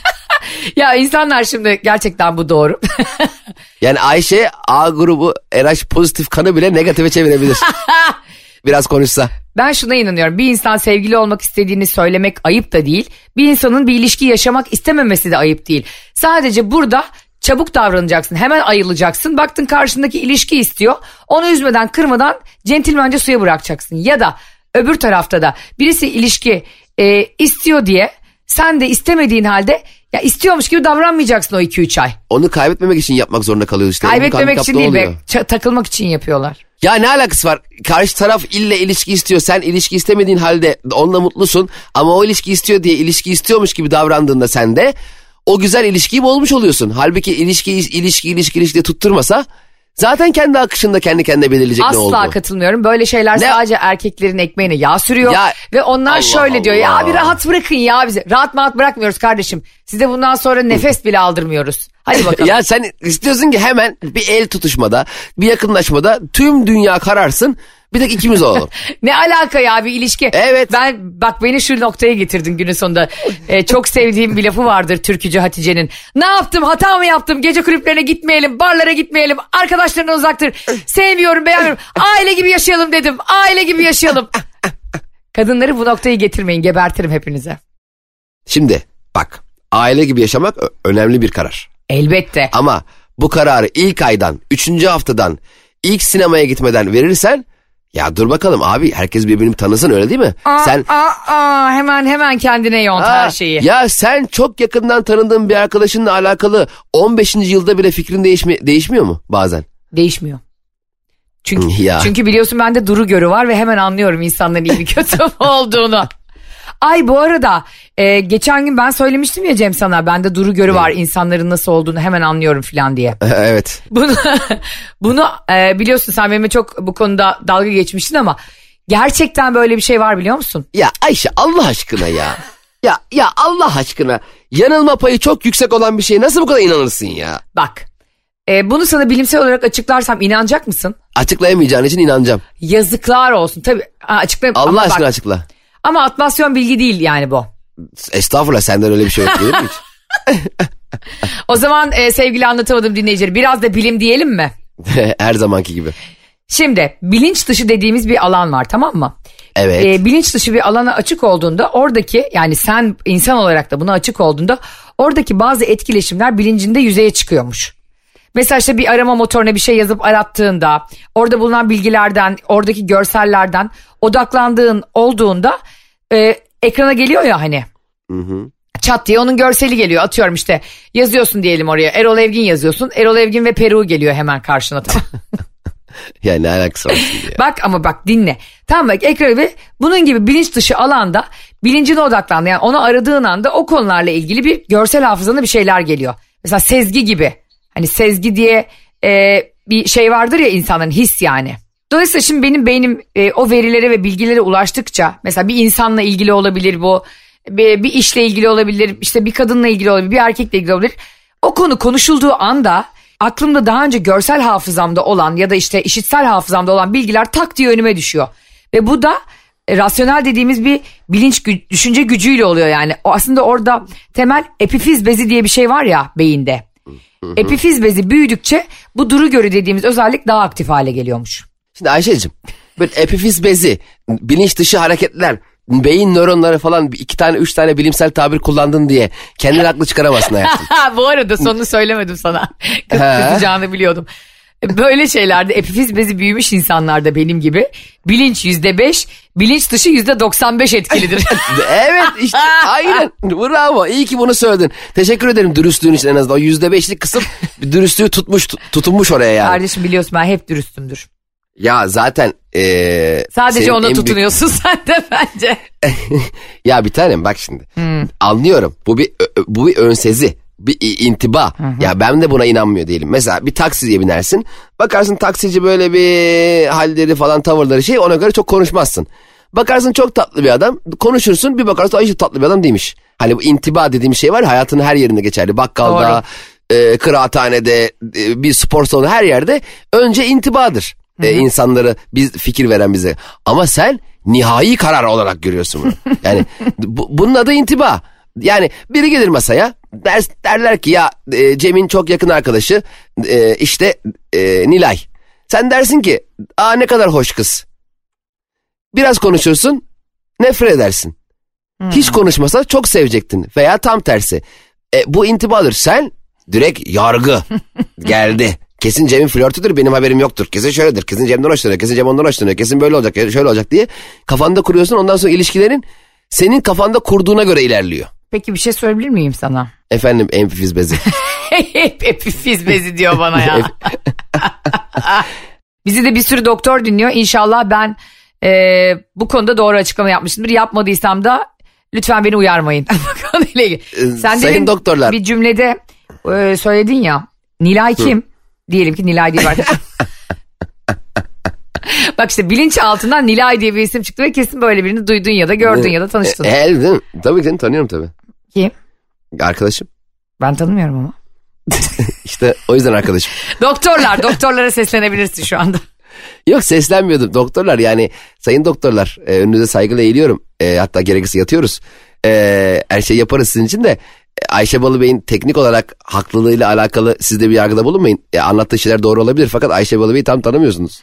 Ya insanlar şimdi gerçekten bu doğru. Yani Ayşe A grubu RH pozitif kanı bile negatife çevirebilir. Biraz konuşsa. Ben şuna inanıyorum. Bir insan sevgili olmak istediğini söylemek ayıp da değil. Bir insanın bir ilişki yaşamak istememesi de ayıp değil. Sadece burada çabuk davranacaksın. Hemen ayılacaksın. Baktın karşındaki ilişki istiyor. Onu üzmeden kırmadan centilmence suya bırakacaksın. Ya da öbür tarafta da birisi ilişki e, istiyor diye sen de istemediğin halde ya istiyormuş gibi davranmayacaksın o 2-3 ay. Onu kaybetmemek için yapmak zorunda kalıyoruz işte. Kaybetmemek için değil be ça- takılmak için yapıyorlar. Ya ne alakası var? Karşı taraf ille ilişki istiyor. Sen ilişki istemediğin halde onunla mutlusun. Ama o ilişki istiyor diye ilişki istiyormuş gibi davrandığında sen de o güzel ilişkiyi bozmuş oluyorsun. Halbuki ilişki ilişki ilişki ilişki tutturmasa zaten kendi akışında kendi kendine belirleyecek ne oldu. Asla katılmıyorum. Böyle şeyler Ne? sadece erkeklerin ekmeğine yağ sürüyor. Ya, ve onlar Allah şöyle diyor ya Allah. bir rahat bırakın ya bizi. Rahat rahat bırakmıyoruz kardeşim. Size bundan sonra nefes bile aldırmıyoruz. Hadi bakalım. Ya sen istiyorsun ki hemen bir el tutuşmada, bir yakınlaşmada tüm dünya kararsın. Bir tek ikimiz olalım. ne alaka ya bir ilişki. Evet. Ben bak beni şu noktaya getirdin günün sonunda. Ee, çok sevdiğim bir lafı vardır türkücü Hatice'nin. Ne yaptım hata mı yaptım gece kulüplerine gitmeyelim barlara gitmeyelim arkadaşlarına uzaktır. Sevmiyorum beğenmiyorum aile gibi yaşayalım dedim aile gibi yaşayalım. Kadınları bu noktayı getirmeyin gebertirim hepinize. Şimdi bak aile gibi yaşamak önemli bir karar. Elbette. Ama bu kararı ilk aydan, üçüncü haftadan, ilk sinemaya gitmeden verirsen ya dur bakalım abi herkes birbirini tanısın öyle değil mi? Aa, sen aa, aa, hemen hemen kendine yont Aa, her şeyi. Ya sen çok yakından tanıdığın bir arkadaşınla alakalı 15. yılda bile fikrin değişmi değişmiyor mu bazen? Değişmiyor. Çünkü, Ya. çünkü biliyorsun bende duru görü var ve hemen anlıyorum insanların iyi mi kötü olduğunu. Ay bu arada e, geçen gün ben söylemiştim ya Cem sana bende duru görü var insanların nasıl olduğunu hemen anlıyorum falan diye. evet. Bunu bunu e, biliyorsun sen benimle çok bu konuda dalga geçmiştin ama gerçekten böyle bir şey var biliyor musun? Ya Ayşe Allah aşkına ya. ya ya Allah aşkına yanılma payı çok yüksek olan bir şeye nasıl bu kadar inanırsın ya? Bak e, bunu sana bilimsel olarak açıklarsam inanacak mısın? Açıklayamayacağın için inanacağım. Yazıklar olsun. Tabii ha, açıklayayım. Allah ama aşkına bak, açıkla. Ama atmasyon bilgi değil yani bu. Estağfurullah senden öyle bir şey yok gelir mi hiç? O zaman e, sevgili anlatamadım dinleyicileri biraz da bilim diyelim mi? Her zamanki gibi. Şimdi bilinç dışı dediğimiz bir alan var tamam mı? Evet. E, bilinç dışı bir alana açık olduğunda oradaki yani sen insan olarak da buna açık olduğunda oradaki bazı etkileşimler bilincinde yüzeye çıkıyormuş. Mesela işte bir arama motoruna bir şey yazıp arattığında orada bulunan bilgilerden oradaki görsellerden odaklandığın olduğunda e, ekrana geliyor ya hani. Çat diye onun görseli geliyor atıyorum işte yazıyorsun diyelim oraya Erol Evgin yazıyorsun Erol Evgin ve Peru geliyor hemen karşına tamam. Ya ne alakası var şimdi ya? Bak ama bak dinle. Tamam bak ekranı ve bunun gibi bilinç dışı alanda bilincine odaklandı. Yani onu aradığın anda o konularla ilgili bir görsel hafızana bir şeyler geliyor. Mesela sezgi gibi. Hani sezgi diye e, bir şey vardır ya insanların his yani. Dolayısıyla şimdi benim beynim e, o verilere ve bilgilere ulaştıkça mesela bir insanla ilgili olabilir bu bir, bir işle ilgili olabilir işte bir kadınla ilgili olabilir bir erkekle ilgili olabilir. O konu konuşulduğu anda aklımda daha önce görsel hafızamda olan ya da işte işitsel hafızamda olan bilgiler tak diye önüme düşüyor. Ve bu da e, rasyonel dediğimiz bir bilinç gü- düşünce gücüyle oluyor yani. O aslında orada temel epifiz bezi diye bir şey var ya beyinde. Epifiz bezi büyüdükçe bu duru görü dediğimiz özellik daha aktif hale geliyormuş. Şimdi Ayşe'cim böyle epifiz bezi, bilinç dışı hareketler, beyin nöronları falan iki tane üç tane bilimsel tabir kullandın diye kendini haklı çıkaramazsın hayatım. Bu arada sonunu söylemedim sana. Kızacağını biliyordum. Böyle şeylerde epifiz bezi büyümüş insanlarda benim gibi bilinç yüzde beş, bilinç dışı yüzde doksan beş etkilidir. evet işte aynen bravo iyi ki bunu söyledin. Teşekkür ederim dürüstlüğün için en azından o yüzde beşlik kısım bir dürüstlüğü tutmuş tut- tutunmuş oraya yani. Kardeşim biliyorsun ben hep dürüstümdür. Ya zaten eee, Sadece ona en büyük- tutunuyorsun sen de bence. ya bir tanem bak şimdi. Anlıyorum. Bu bir bu bir önsezi. Bir intiba. Ya ben de buna inanmıyor değilim. Mesela bir taksiye binersin. Bakarsın taksici böyle bir halleri falan tavırları şey ona göre çok konuşmazsın. Bakarsın çok tatlı bir adam. Konuşursun bir bakarsın ay tatlı bir adam değilmiş. Hani bu intiba dediğim şey var ya, hayatının her yerinde geçerli. Bakkalda, e, kıraathanede, e, bir spor salonu her yerde önce intibadır. E, insanları biz fikir veren bize. Ama sen nihai karar olarak görüyorsun bunu. Yani bu, bunun adı intiba. Yani biri gelir masaya der, derler ki ya e, Cem'in çok yakın arkadaşı e, işte e, Nilay. Sen dersin ki aa ne kadar hoş kız. Biraz konuşursun nefret edersin. Hiç konuşmasa çok sevecektin veya tam tersi. E, bu intibadır. Sen direkt yargı geldi. Kesin Cem'in flörtüdür benim haberim yoktur. Kesin şöyledir. Kesin Cem'den hoşlanıyor. Kesin Cem ondan hoşlanıyor. Kesin böyle olacak. Şöyle olacak diye kafanda kuruyorsun. Ondan sonra ilişkilerin senin kafanda kurduğuna göre ilerliyor. Peki bir şey sorabilir miyim sana? Efendim enfifiz bezi. Hep epifiz bezi diyor bana ya. Bizi de bir sürü doktor dinliyor. İnşallah ben e, bu konuda doğru açıklama yapmışımdır. Yapmadıysam da lütfen beni uyarmayın. Ee, Sen sayın demin doktorlar. bir cümlede e, söyledin ya. Nilay kim? Diyelim ki Nilay diye bir. Bak işte bilinç altından Nilay diye bir isim çıktı ve kesin böyle birini duydun ya da gördün ya da tanıştın. E, e? Tabii ki tanıyorum tabii. Kim? Arkadaşım. Ben tanımıyorum ama. İşte o yüzden arkadaşım. Doktorlar, doktorlara seslenebilirsin şu anda. Yok seslenmiyordum. Doktorlar yani sayın doktorlar e, önünüze saygıyla eğiliyorum. E, hatta gerekirse yatıyoruz. E, her şey yaparız sizin için de. E, Ayşe Balıbey'in teknik olarak haklılığıyla alakalı siz de bir yargıda bulunmayın. E, anlattığı şeyler doğru olabilir fakat Ayşe Balıbey'i tam tanımıyorsunuz.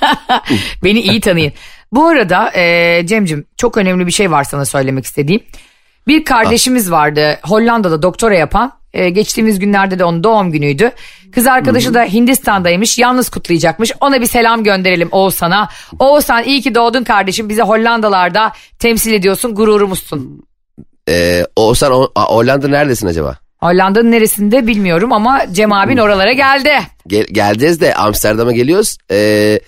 Beni iyi tanıyın. Bu arada e, Cemcim çok önemli bir şey var sana söylemek istediğim. Bir kardeşimiz vardı Hollanda'da doktora yapan. E, geçtiğimiz günlerde de onun doğum günüydü. Kız arkadaşı da Hindistan'daymış. Yalnız kutlayacakmış. Ona bir selam gönderelim Oğuzhan'a. Oğuzhan iyi ki doğdun kardeşim. Bize Hollandalarda temsil ediyorsun. Gururumuzsun. E, Oğuzhan o, Hollanda neredesin acaba? Hollanda'nın neresinde bilmiyorum ama Cem abin oralara geldi. Gel, geleceğiz de Amsterdam'a geliyoruz. E,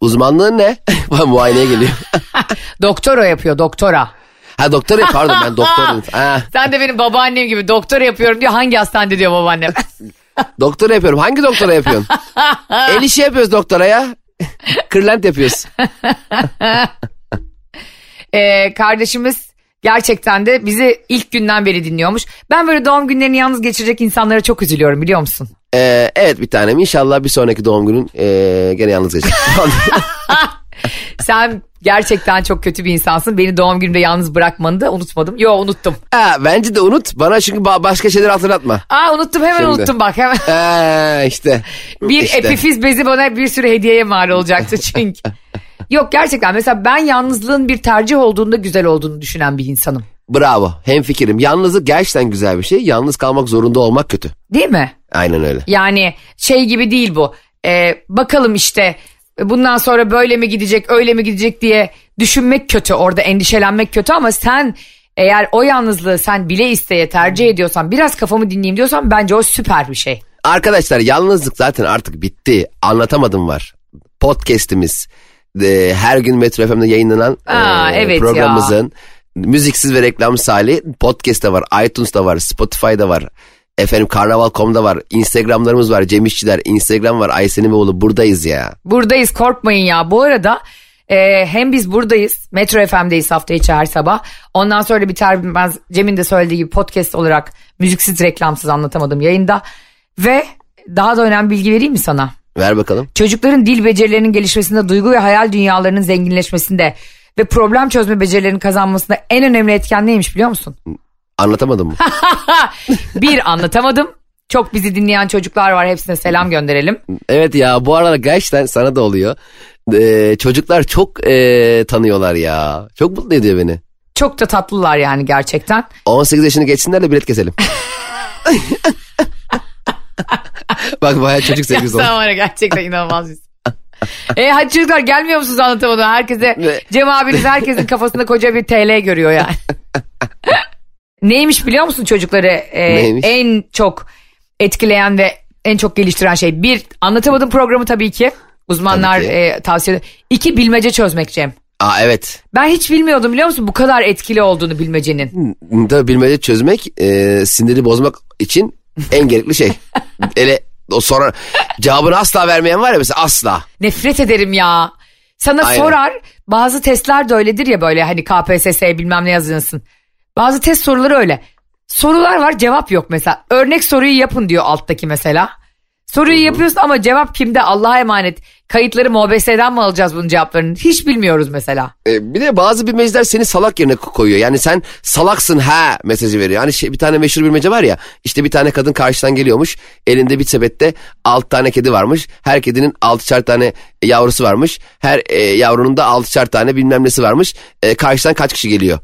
uzmanlığın ne? Muayeneye geliyor. Doktora yapıyor doktora. Ha doktor ya pardon ben doktorum. Ha, Sen de benim babaannem gibi doktora yapıyorum diyor. Hangi hastanede diyor babaannem. doktor yapıyorum. Hangi doktora yapıyorsun? El işi yapıyoruz doktora ya. Kırlent yapıyoruz. Ee, kardeşimiz gerçekten de bizi ilk günden beri dinliyormuş. Ben böyle doğum günlerini yalnız geçirecek insanlara çok üzülüyorum biliyor musun? Ee, evet bir tanem inşallah bir sonraki doğum günün ee, gene yalnız geçecek. Sen gerçekten çok kötü bir insansın. Beni doğum günümde yalnız bırakmanı da unutmadım. Yo unuttum. ha, bence de unut bana çünkü ba- başka şeyler hatırlatma. Aa unuttum hemen Şimdi. unuttum bak hemen. Ee, işte. Bir işte. epifiz bezi bana bir sürü hediyeye mal olacaktı çünkü. Yok gerçekten mesela ben yalnızlığın bir tercih olduğunda güzel olduğunu düşünen bir insanım. Bravo hem fikrim. Yalnızlık gerçekten güzel bir şey. Yalnız kalmak zorunda olmak kötü. Değil mi? Aynen öyle. Yani şey gibi değil bu. Ee, bakalım işte bundan sonra böyle mi gidecek öyle mi gidecek diye düşünmek kötü orada endişelenmek kötü ama sen eğer o yalnızlığı sen bile isteye tercih ediyorsan biraz kafamı dinleyeyim diyorsan bence o süper bir şey. Arkadaşlar yalnızlık zaten artık bitti. Anlatamadım var. Podcast'imiz e, her gün Metro FM'de yayınlanan Aa, e, evet programımızın müziksiz ve reklamsız hali podcast'ta var, iTunes'ta var, Spotify'da var. Efendim karnaval.com'da var. Instagramlarımız var. Cem İşçiler. Instagram var. Aysen'in oğlu buradayız ya. Buradayız korkmayın ya. Bu arada e, hem biz buradayız. Metro FM'deyiz hafta içi her sabah. Ondan sonra da biter bilmez Cem'in de söylediği gibi podcast olarak müziksiz reklamsız anlatamadım yayında. Ve daha da önemli bilgi vereyim mi sana? Ver bakalım. Çocukların dil becerilerinin gelişmesinde, duygu ve hayal dünyalarının zenginleşmesinde ve problem çözme becerilerinin kazanmasında en önemli etken neymiş biliyor musun? Anlatamadım mı? Bir anlatamadım. Çok bizi dinleyen çocuklar var hepsine selam gönderelim. evet ya bu arada gerçekten sana da oluyor. Ee, çocuklar çok ee, tanıyorlar ya. Çok mutlu ediyor beni. Çok da tatlılar yani gerçekten. 18 yaşını geçsinler de bilet keselim. Bak bayağı çocuk sevgisi oldu. sen var ya gerçekten inanılmaz bir e hadi çocuklar gelmiyor musunuz anlatamadım herkese. Cem abiniz herkesin kafasında koca bir TL görüyor yani. Neymiş biliyor musun çocukları e, Neymiş? en çok etkileyen ve en çok geliştiren şey? Bir anlatamadım programı tabii ki. Uzmanlar Tabii ki. e, tavsiye ediyor. İki bilmece çözmek Cem. Aa evet. Ben hiç bilmiyordum biliyor musun bu kadar etkili olduğunu bilmecenin. Tabii bilmece çözmek e, siniri bozmak için en gerekli şey. Ele o sonra cevabını asla vermeyen var ya mesela asla. Nefret ederim ya. Sana Aynen. sorar bazı testler de öyledir ya böyle hani KPSS bilmem ne yazıyorsun. Bazı test soruları öyle. Sorular var cevap yok mesela. Örnek soruyu yapın diyor alttaki mesela. Soruyu yapıyorsun ama cevap kimde Allah'a emanet. Kayıtları MOBS'den mi alacağız bunun cevaplarını? Hiç bilmiyoruz mesela. E, bir de bazı bilmeceler seni salak yerine ko- koyuyor. Yani sen salaksın ha mesajı veriyor. Hani şey, bir tane meşhur bilmece var ya. İşte bir tane kadın karşıdan geliyormuş. Elinde bir sepette alt tane kedi varmış. Her kedinin altışar tane yavrusu varmış. Her e, yavrunun da altışar tane bilmem nesi varmış. E, karşıdan kaç kişi geliyor?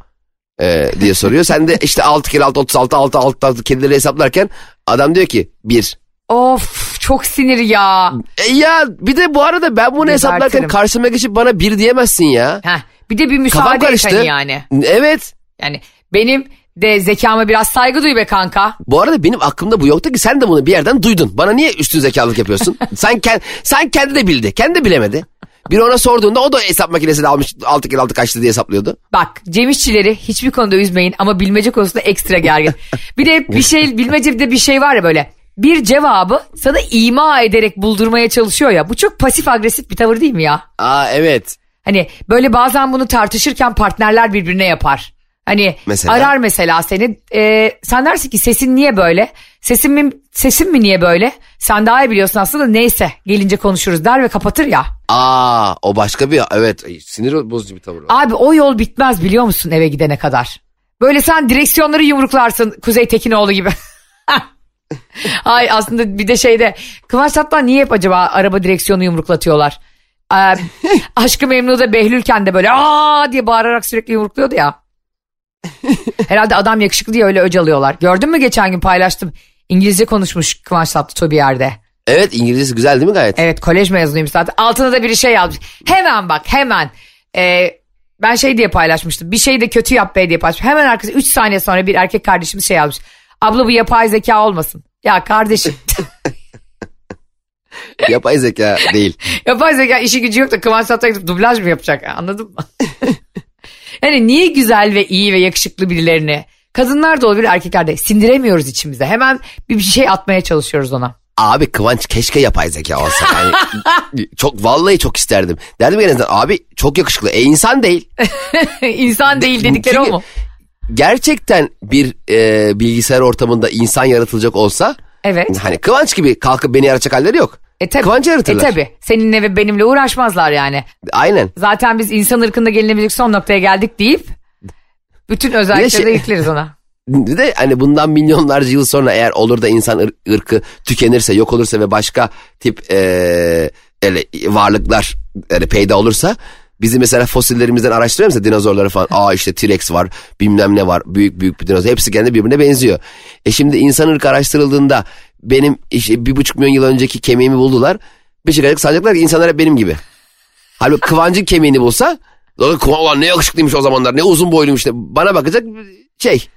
E, diye soruyor. Sen de işte 6 kere 6 36 6 6 6 kedileri hesaplarken adam diyor ki 1. Of çok sinir ya. E ya bir de bu arada ben bunu hesaplarken karşıma geçip bana 1 diyemezsin ya. Heh, bir de bir müsaade et karıştı. hani yani. Evet. Yani benim de zekama biraz saygı duy be kanka. Bu arada benim aklımda bu yoktu ki sen de bunu bir yerden duydun. Bana niye üstün zekalılık yapıyorsun? sen, kend, sen kendi de bildi. Kendi de bilemedi. Biri ona sorduğunda o da hesap makinesiyle almış 6 kere 6 kaçtı diye hesaplıyordu. Bak Cem İşçileri hiçbir konuda üzmeyin ama bilmece konusunda ekstra gergin. Bir de bir şey bilmecede bir şey var ya böyle. Bir cevabı sana ima ederek buldurmaya çalışıyor ya. Bu çok pasif agresif bir tavır değil mi ya? Aa evet. Hani böyle bazen bunu tartışırken partnerler birbirine yapar. Hani Mesela? arar mesela seni. e, sen dersin ki sesin niye böyle? Sesin mi, sesin mi niye böyle? Sen daha iyi biliyorsun aslında neyse gelince konuşuruz der ve kapatır ya. Aa o başka bir evet sinir bozucu bir tavır. Abi o yol bitmez biliyor musun eve gidene kadar. Böyle sen direksiyonları yumruklarsın Kuzey Tekinoğlu gibi. Ay aslında bir de şeyde Kıvanç Tatlıtuğ niye hep acaba araba direksiyonu yumruklatıyorlar? Ee, Aşkı Memnu'da Behlülken de böyle aa diye bağırarak sürekli yumrukluyordu ya. Herhalde adam yakışıklı diye öyle öc alıyorlar. Gördün mü geçen gün paylaştım. İngilizce konuşmuş Kıvanç Tatlıtuğ bir yerde. Evet İngilizcesi güzel değil mi gayet? Evet kolej mezunuyum zaten. Altına da biri şey yazmış. Hemen bak hemen. Ee, ben şey diye paylaşmıştım. Bir şey de kötü yap be diye paylaşmıştım. Hemen arkası 3 saniye sonra bir erkek kardeşimiz şey yazmış. Abla bu yapay zeka olmasın. Ya kardeşim Yapay zeka değil. yapay zeka işi gücü yok da Kıvanç Tatlıtuğ dublaj mı yapacak anladın mı? yani niye güzel ve iyi ve yakışıklı birilerini kadınlar da olabilir erkekler de sindiremiyoruz içimize. Hemen bir şey atmaya çalışıyoruz ona. Abi Kıvanç keşke yapay zeka olsa. Yani çok vallahi çok isterdim. Derdim en azından abi çok yakışıklı. E insan değil. İnsan değil dedikleri o Çünkü mu? Gerçekten bir e, bilgisayar ortamında insan yaratılacak olsa Evet. hani Kıvanç gibi kalkıp beni yaratacak halleri yok. E tabi. Kıvanç E yaratırlar. tabi. Seninle ve benimle uğraşmazlar yani. Aynen. Zaten biz insan ırkında gelinebilecek son noktaya geldik deyip bütün özellikleri şey- yükleriz ona. Bir de hani bundan milyonlarca yıl sonra eğer olur da insan ır- ırkı tükenirse, yok olursa ve başka tip eee, öyle varlıklar yani peyda olursa bizi mesela fosillerimizden araştırıyor mesela dinozorları falan. Aa işte T-Rex var, bilmem ne var, büyük büyük bir dinozor. Hepsi kendi birbirine benziyor. E şimdi insan ırkı araştırıldığında benim işte bir buçuk milyon yıl önceki kemiğimi buldular. Şey sanacaklar ki insanlar hep benim gibi. Halbuki Kıvancın kemiğini bulsa ulan ne yakışıklıymış o zamanlar ne uzun boyluymuş de bana bakacak şey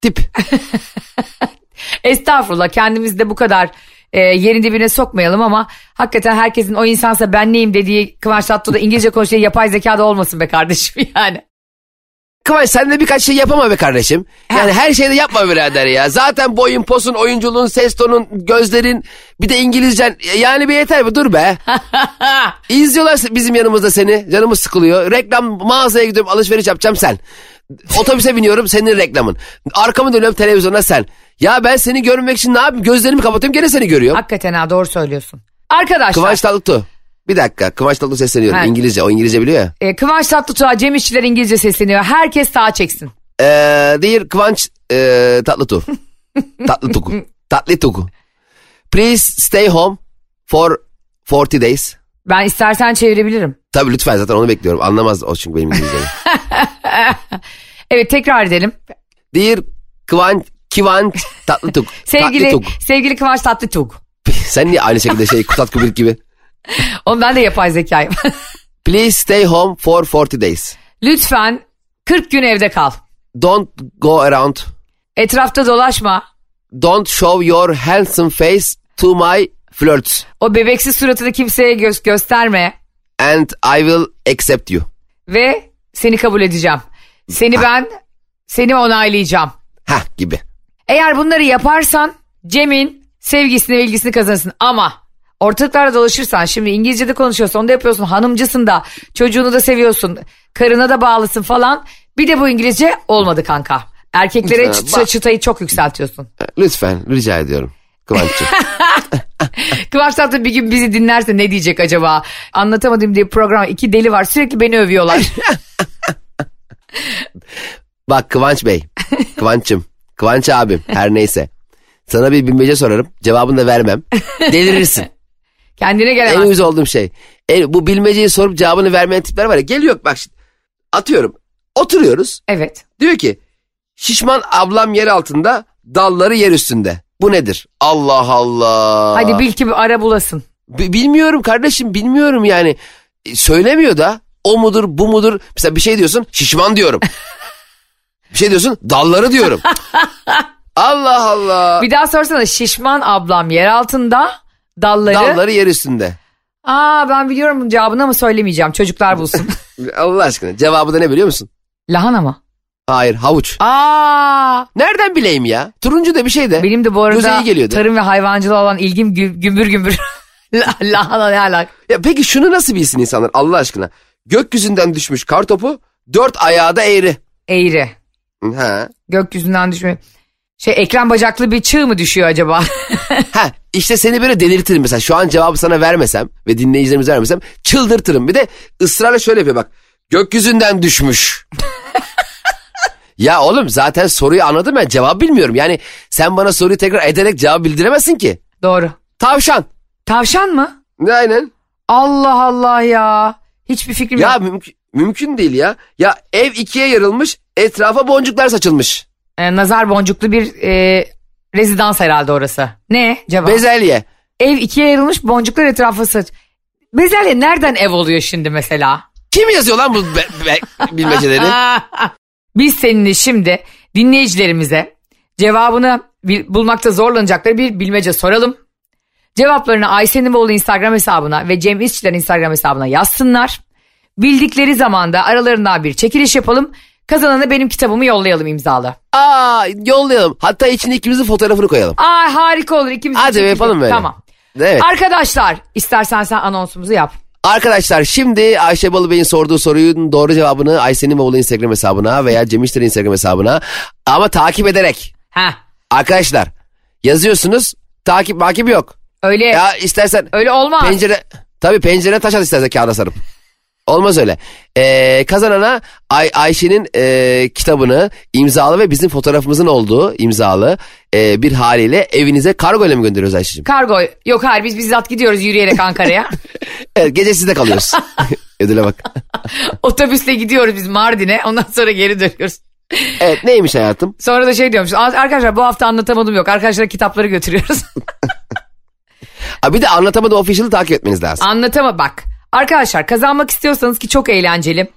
tip. Estağfurullah kendimizi de bu kadar e, yerin dibine sokmayalım ama hakikaten herkesin o insansa ben neyim dediği Kıvanç Tatlıtuğ'da İngilizce konuştuğu yapay zekada olmasın be kardeşim yani. Kıvanç sen de birkaç şey yapama be kardeşim. Yani her şeyde yapma birader ya. Zaten boyun, posun, oyunculuğun, ses tonun, gözlerin bir de İngilizcen. Yani bir yeter be dur be. İzliyorlar bizim yanımızda seni. Canımız sıkılıyor. Reklam mağazaya gidiyorum alışveriş yapacağım sen. Otobüse biniyorum senin reklamın. Arkamı dönüyorum televizyona sen. Ya ben seni görmek için ne yapayım? Gözlerimi kapatıyorum gene seni görüyorum. Hakikaten ha doğru söylüyorsun. Arkadaşlar Kıvanç Tatlıtuğ. Bir dakika Kıvanç Tatlıtuğ sesleniyorum. Ha. İngilizce. O İngilizce biliyor ya. e, Kıvanç Tatlıtuğ'a Cem İşçiler İngilizce sesleniyor. Herkes sağa çeksin. Ee, dear Kıvanç e, Tatlıtuğ. Tatlıtuğ. Tatlıtuğ. Please stay home for 40 days. Ben istersen çevirebilirim. Tabii lütfen zaten onu bekliyorum. Anlamaz o çünkü benim İngilizcemi. Evet tekrar edelim. Dear Kıvanç Kıvanç Tatlıtuğ. Sevgili Tatlıtuğ. sevgili Kıvanç Tatlıtuğ. Sen niye aynı şekilde şey Kutat Kubilik gibi? Oğlum ben de yapay zekayım. Please stay home for 40 days. Lütfen 40 gün evde kal. Don't go around. Etrafta dolaşma. Don't show your handsome face to my flirts. O bebeksiz suratını kimseye göz gösterme. And I will accept you. Ve seni kabul edeceğim. Seni ben, seni onaylayacağım. Hah gibi. Eğer bunları yaparsan Cem'in sevgisini ve ilgisini kazanırsın. Ama ortalıklarda dolaşırsan şimdi İngilizce'de konuşuyorsun onu da yapıyorsun hanımcısın da çocuğunu da seviyorsun karına da bağlısın falan. Bir de bu İngilizce olmadı kanka. Erkeklere çıt- bak. çıtayı çok yükseltiyorsun. Lütfen rica ediyorum. Kıvanç'cığım. Kıvanç Tatlı bir gün bizi dinlerse ne diyecek acaba? Anlatamadım diye program iki deli var sürekli beni övüyorlar. Bak Kıvanç Bey. Kıvanç'ım. Kıvanç abim. Her neyse. Sana bir bilmece sorarım. Cevabını da vermem. Delirirsin. Kendine en gelemez. uyuz olduğum şey. En, bu bilmeceyi sorup cevabını vermeyen tipler var ya. Geliyor bak şimdi. Atıyorum. Oturuyoruz. Evet. Diyor ki şişman ablam yer altında dalları yer üstünde. Bu nedir? Allah Allah. Hadi bil ki bir ara bulasın. Bi- bilmiyorum kardeşim bilmiyorum yani. E, Söylemiyor da o mudur bu mudur. Mesela bir şey diyorsun şişman diyorum. bir şey diyorsun dalları diyorum. Allah Allah. Bir daha sorsana şişman ablam yer altında dalları. Dalları yer üstünde. Aa ben biliyorum cevabını ama söylemeyeceğim. Çocuklar bulsun. Allah aşkına cevabı da ne biliyor musun? Lahana mı? Hayır havuç. Aa Nereden bileyim ya? Turuncu da bir şey de. benim de bu Göze arada iyi geliyordu. tarım ve hayvancılığa olan ilgim gü- gümbür gümbür. La- Lahana ne alak? Ya peki şunu nasıl bilsin insanlar Allah aşkına? Gökyüzünden düşmüş kar topu dört ayağı da eğri. Eğri. Ha. Gökyüzünden düşme. Şey ekran bacaklı bir çığ mı düşüyor acaba? Ha işte seni böyle delirtirim mesela şu an cevabı sana vermesem ve dinleyicilerimize vermesem çıldırtırım. Bir de ısrarla şöyle yapıyor bak gökyüzünden düşmüş. ya oğlum zaten soruyu anladım ben cevap bilmiyorum. Yani sen bana soruyu tekrar ederek cevap bildiremezsin ki. Doğru. Tavşan. Tavşan mı? Aynen. Allah Allah ya. Hiçbir fikrim Ya yok. mümkün, mümkün değil ya. Ya ev ikiye yarılmış etrafa boncuklar saçılmış. Ee, nazar boncuklu bir e, rezidans herhalde orası. Ne cevap? Bezelye. Ev ikiye ayrılmış boncuklar etrafı saç. Bezelye nereden ev oluyor şimdi mesela? Kim yazıyor lan bu be- be- bilmeceleri? Biz seninle şimdi dinleyicilerimize cevabını bulmakta zorlanacakları bir bilmece soralım. Cevaplarını Ayşe'nin Bolu Instagram hesabına ve Cem İşçilerin Instagram hesabına yazsınlar. Bildikleri zamanda aralarından bir çekiliş yapalım. Kazanana benim kitabımı yollayalım imzalı. Aa yollayalım. Hatta içine ikimizin fotoğrafını koyalım. Aa harika olur ikimiz. Hadi yapalım böyle. Tamam. Evet. Arkadaşlar istersen sen anonsumuzu yap. Arkadaşlar şimdi Ayşe Balıbey'in sorduğu sorunun doğru cevabını Ayşe'nin Moğolu Instagram hesabına veya Cem İşler'in Instagram hesabına ama takip ederek. Ha Arkadaşlar yazıyorsunuz takip makip yok. öyle Ya istersen öyle olmaz. pencere tabii pencere taş at istersen kağıda sarıp. Olmaz öyle. Ee, kazanana Ay Ayşe'nin e, kitabını imzalı ve bizim fotoğrafımızın olduğu imzalı e, bir haliyle evinize kargo ile mi gönderiyoruz Ayşe'cim? Kargo yok hayır biz bizzat gidiyoruz yürüyerek Ankara'ya. Evet, gece sizde kalıyoruz. Ödüle bak. Otobüsle gidiyoruz biz Mardin'e ondan sonra geri dönüyoruz. Evet neymiş hayatım? Sonra da şey diyormuş "Ar- arkadaşlar bu hafta anlatamadım yok arkadaşlar kitapları götürüyoruz. Ha, bir de anlatamadı official'ı takip etmeniz lazım. Anlatama bak. Arkadaşlar kazanmak istiyorsanız ki çok eğlenceli.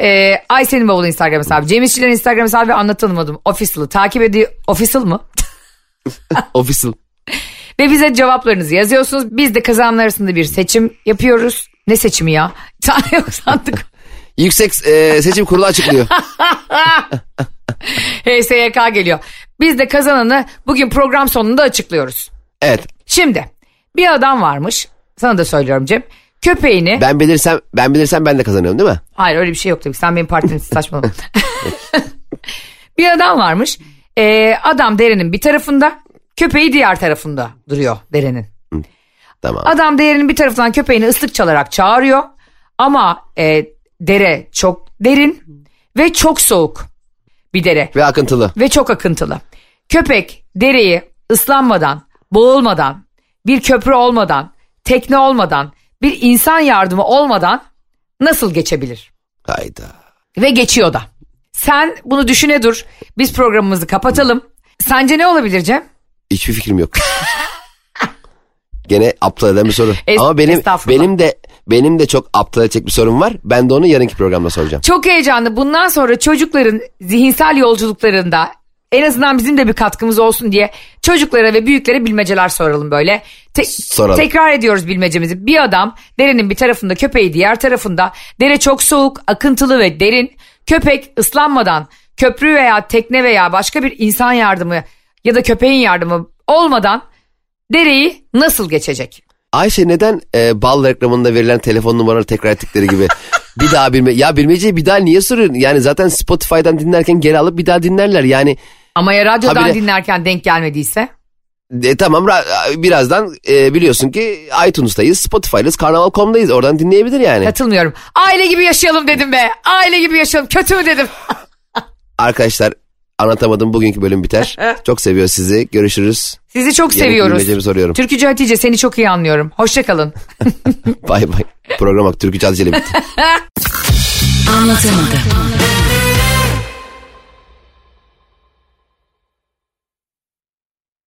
Ee, Ayşe'nin bavulu Instagram hesabı, Cem İşçilerin Instagram hesabı ve anlatamadım official'ı takip ediyor. Official mı? Official. Ve bize cevaplarınızı yazıyorsunuz. Biz de kazananlar arasında bir seçim yapıyoruz. Ne seçimi ya? Yok sandık. Yüksek e, Seçim Kurulu açıklıyor. HSYK geliyor. Biz de kazananı bugün program sonunda açıklıyoruz. Evet. Şimdi bir adam varmış. Sana da söylüyorum Cem. Köpeğini... Ben bilirsem ben bilirsem ben de kazanıyorum değil mi? Hayır öyle bir şey yok tabii. Sen benim partinin saçmalama. bir adam varmış. Ee, adam derenin bir tarafında. Köpeği diğer tarafında duruyor derenin. Tamam. Adam derenin bir tarafından köpeğini ıslık çalarak çağırıyor. Ama e, dere çok derin ve çok soğuk bir dere. Ve akıntılı. ve çok akıntılı. Köpek dereyi ıslanmadan, boğulmadan, bir köprü olmadan, tekne olmadan, bir insan yardımı olmadan nasıl geçebilir? Hayda. Ve geçiyor da. Sen bunu düşüne dur. Biz programımızı kapatalım. Sence ne olabilir Cem? Hiçbir fikrim yok. Gene aptal eden bir soru. Es- Ama benim benim de benim de çok aptal edecek bir sorum var. Ben de onu yarınki programda soracağım. Çok heyecanlı. Bundan sonra çocukların zihinsel yolculuklarında en azından bizim de bir katkımız olsun diye çocuklara ve büyüklere bilmeceler soralım böyle. Te- Soralım. Tekrar ediyoruz bilmecemizi. Bir adam derenin bir tarafında köpeği diğer tarafında. Dere çok soğuk, akıntılı ve derin. Köpek ıslanmadan köprü veya tekne veya başka bir insan yardımı ya da köpeğin yardımı olmadan dereyi nasıl geçecek? Ayşe neden e, bal reklamında verilen telefon numaraları tekrar ettikleri gibi bir daha bilme ya bilmeceyi bir daha niye soruyorsun? Yani zaten Spotify'dan dinlerken geri alıp bir daha dinlerler. Yani Ama ya radyodan Habire- dinlerken denk gelmediyse? e, tamam ra- birazdan e, biliyorsun ki iTunes'tayız, Spotify'dayız, Karnaval.com'dayız. Oradan dinleyebilir yani. Katılmıyorum. Aile gibi yaşayalım dedim be. Aile gibi yaşayalım. Kötü mü dedim. Arkadaşlar anlatamadım bugünkü bölüm biter. Çok seviyor sizi. Görüşürüz. Sizi çok Yarınki seviyoruz. soruyorum. Türkücü Hatice seni çok iyi anlıyorum. Hoşçakalın. Bay bay. Program bak Türkü Çalıcı'yla bitti. Anlatamadım.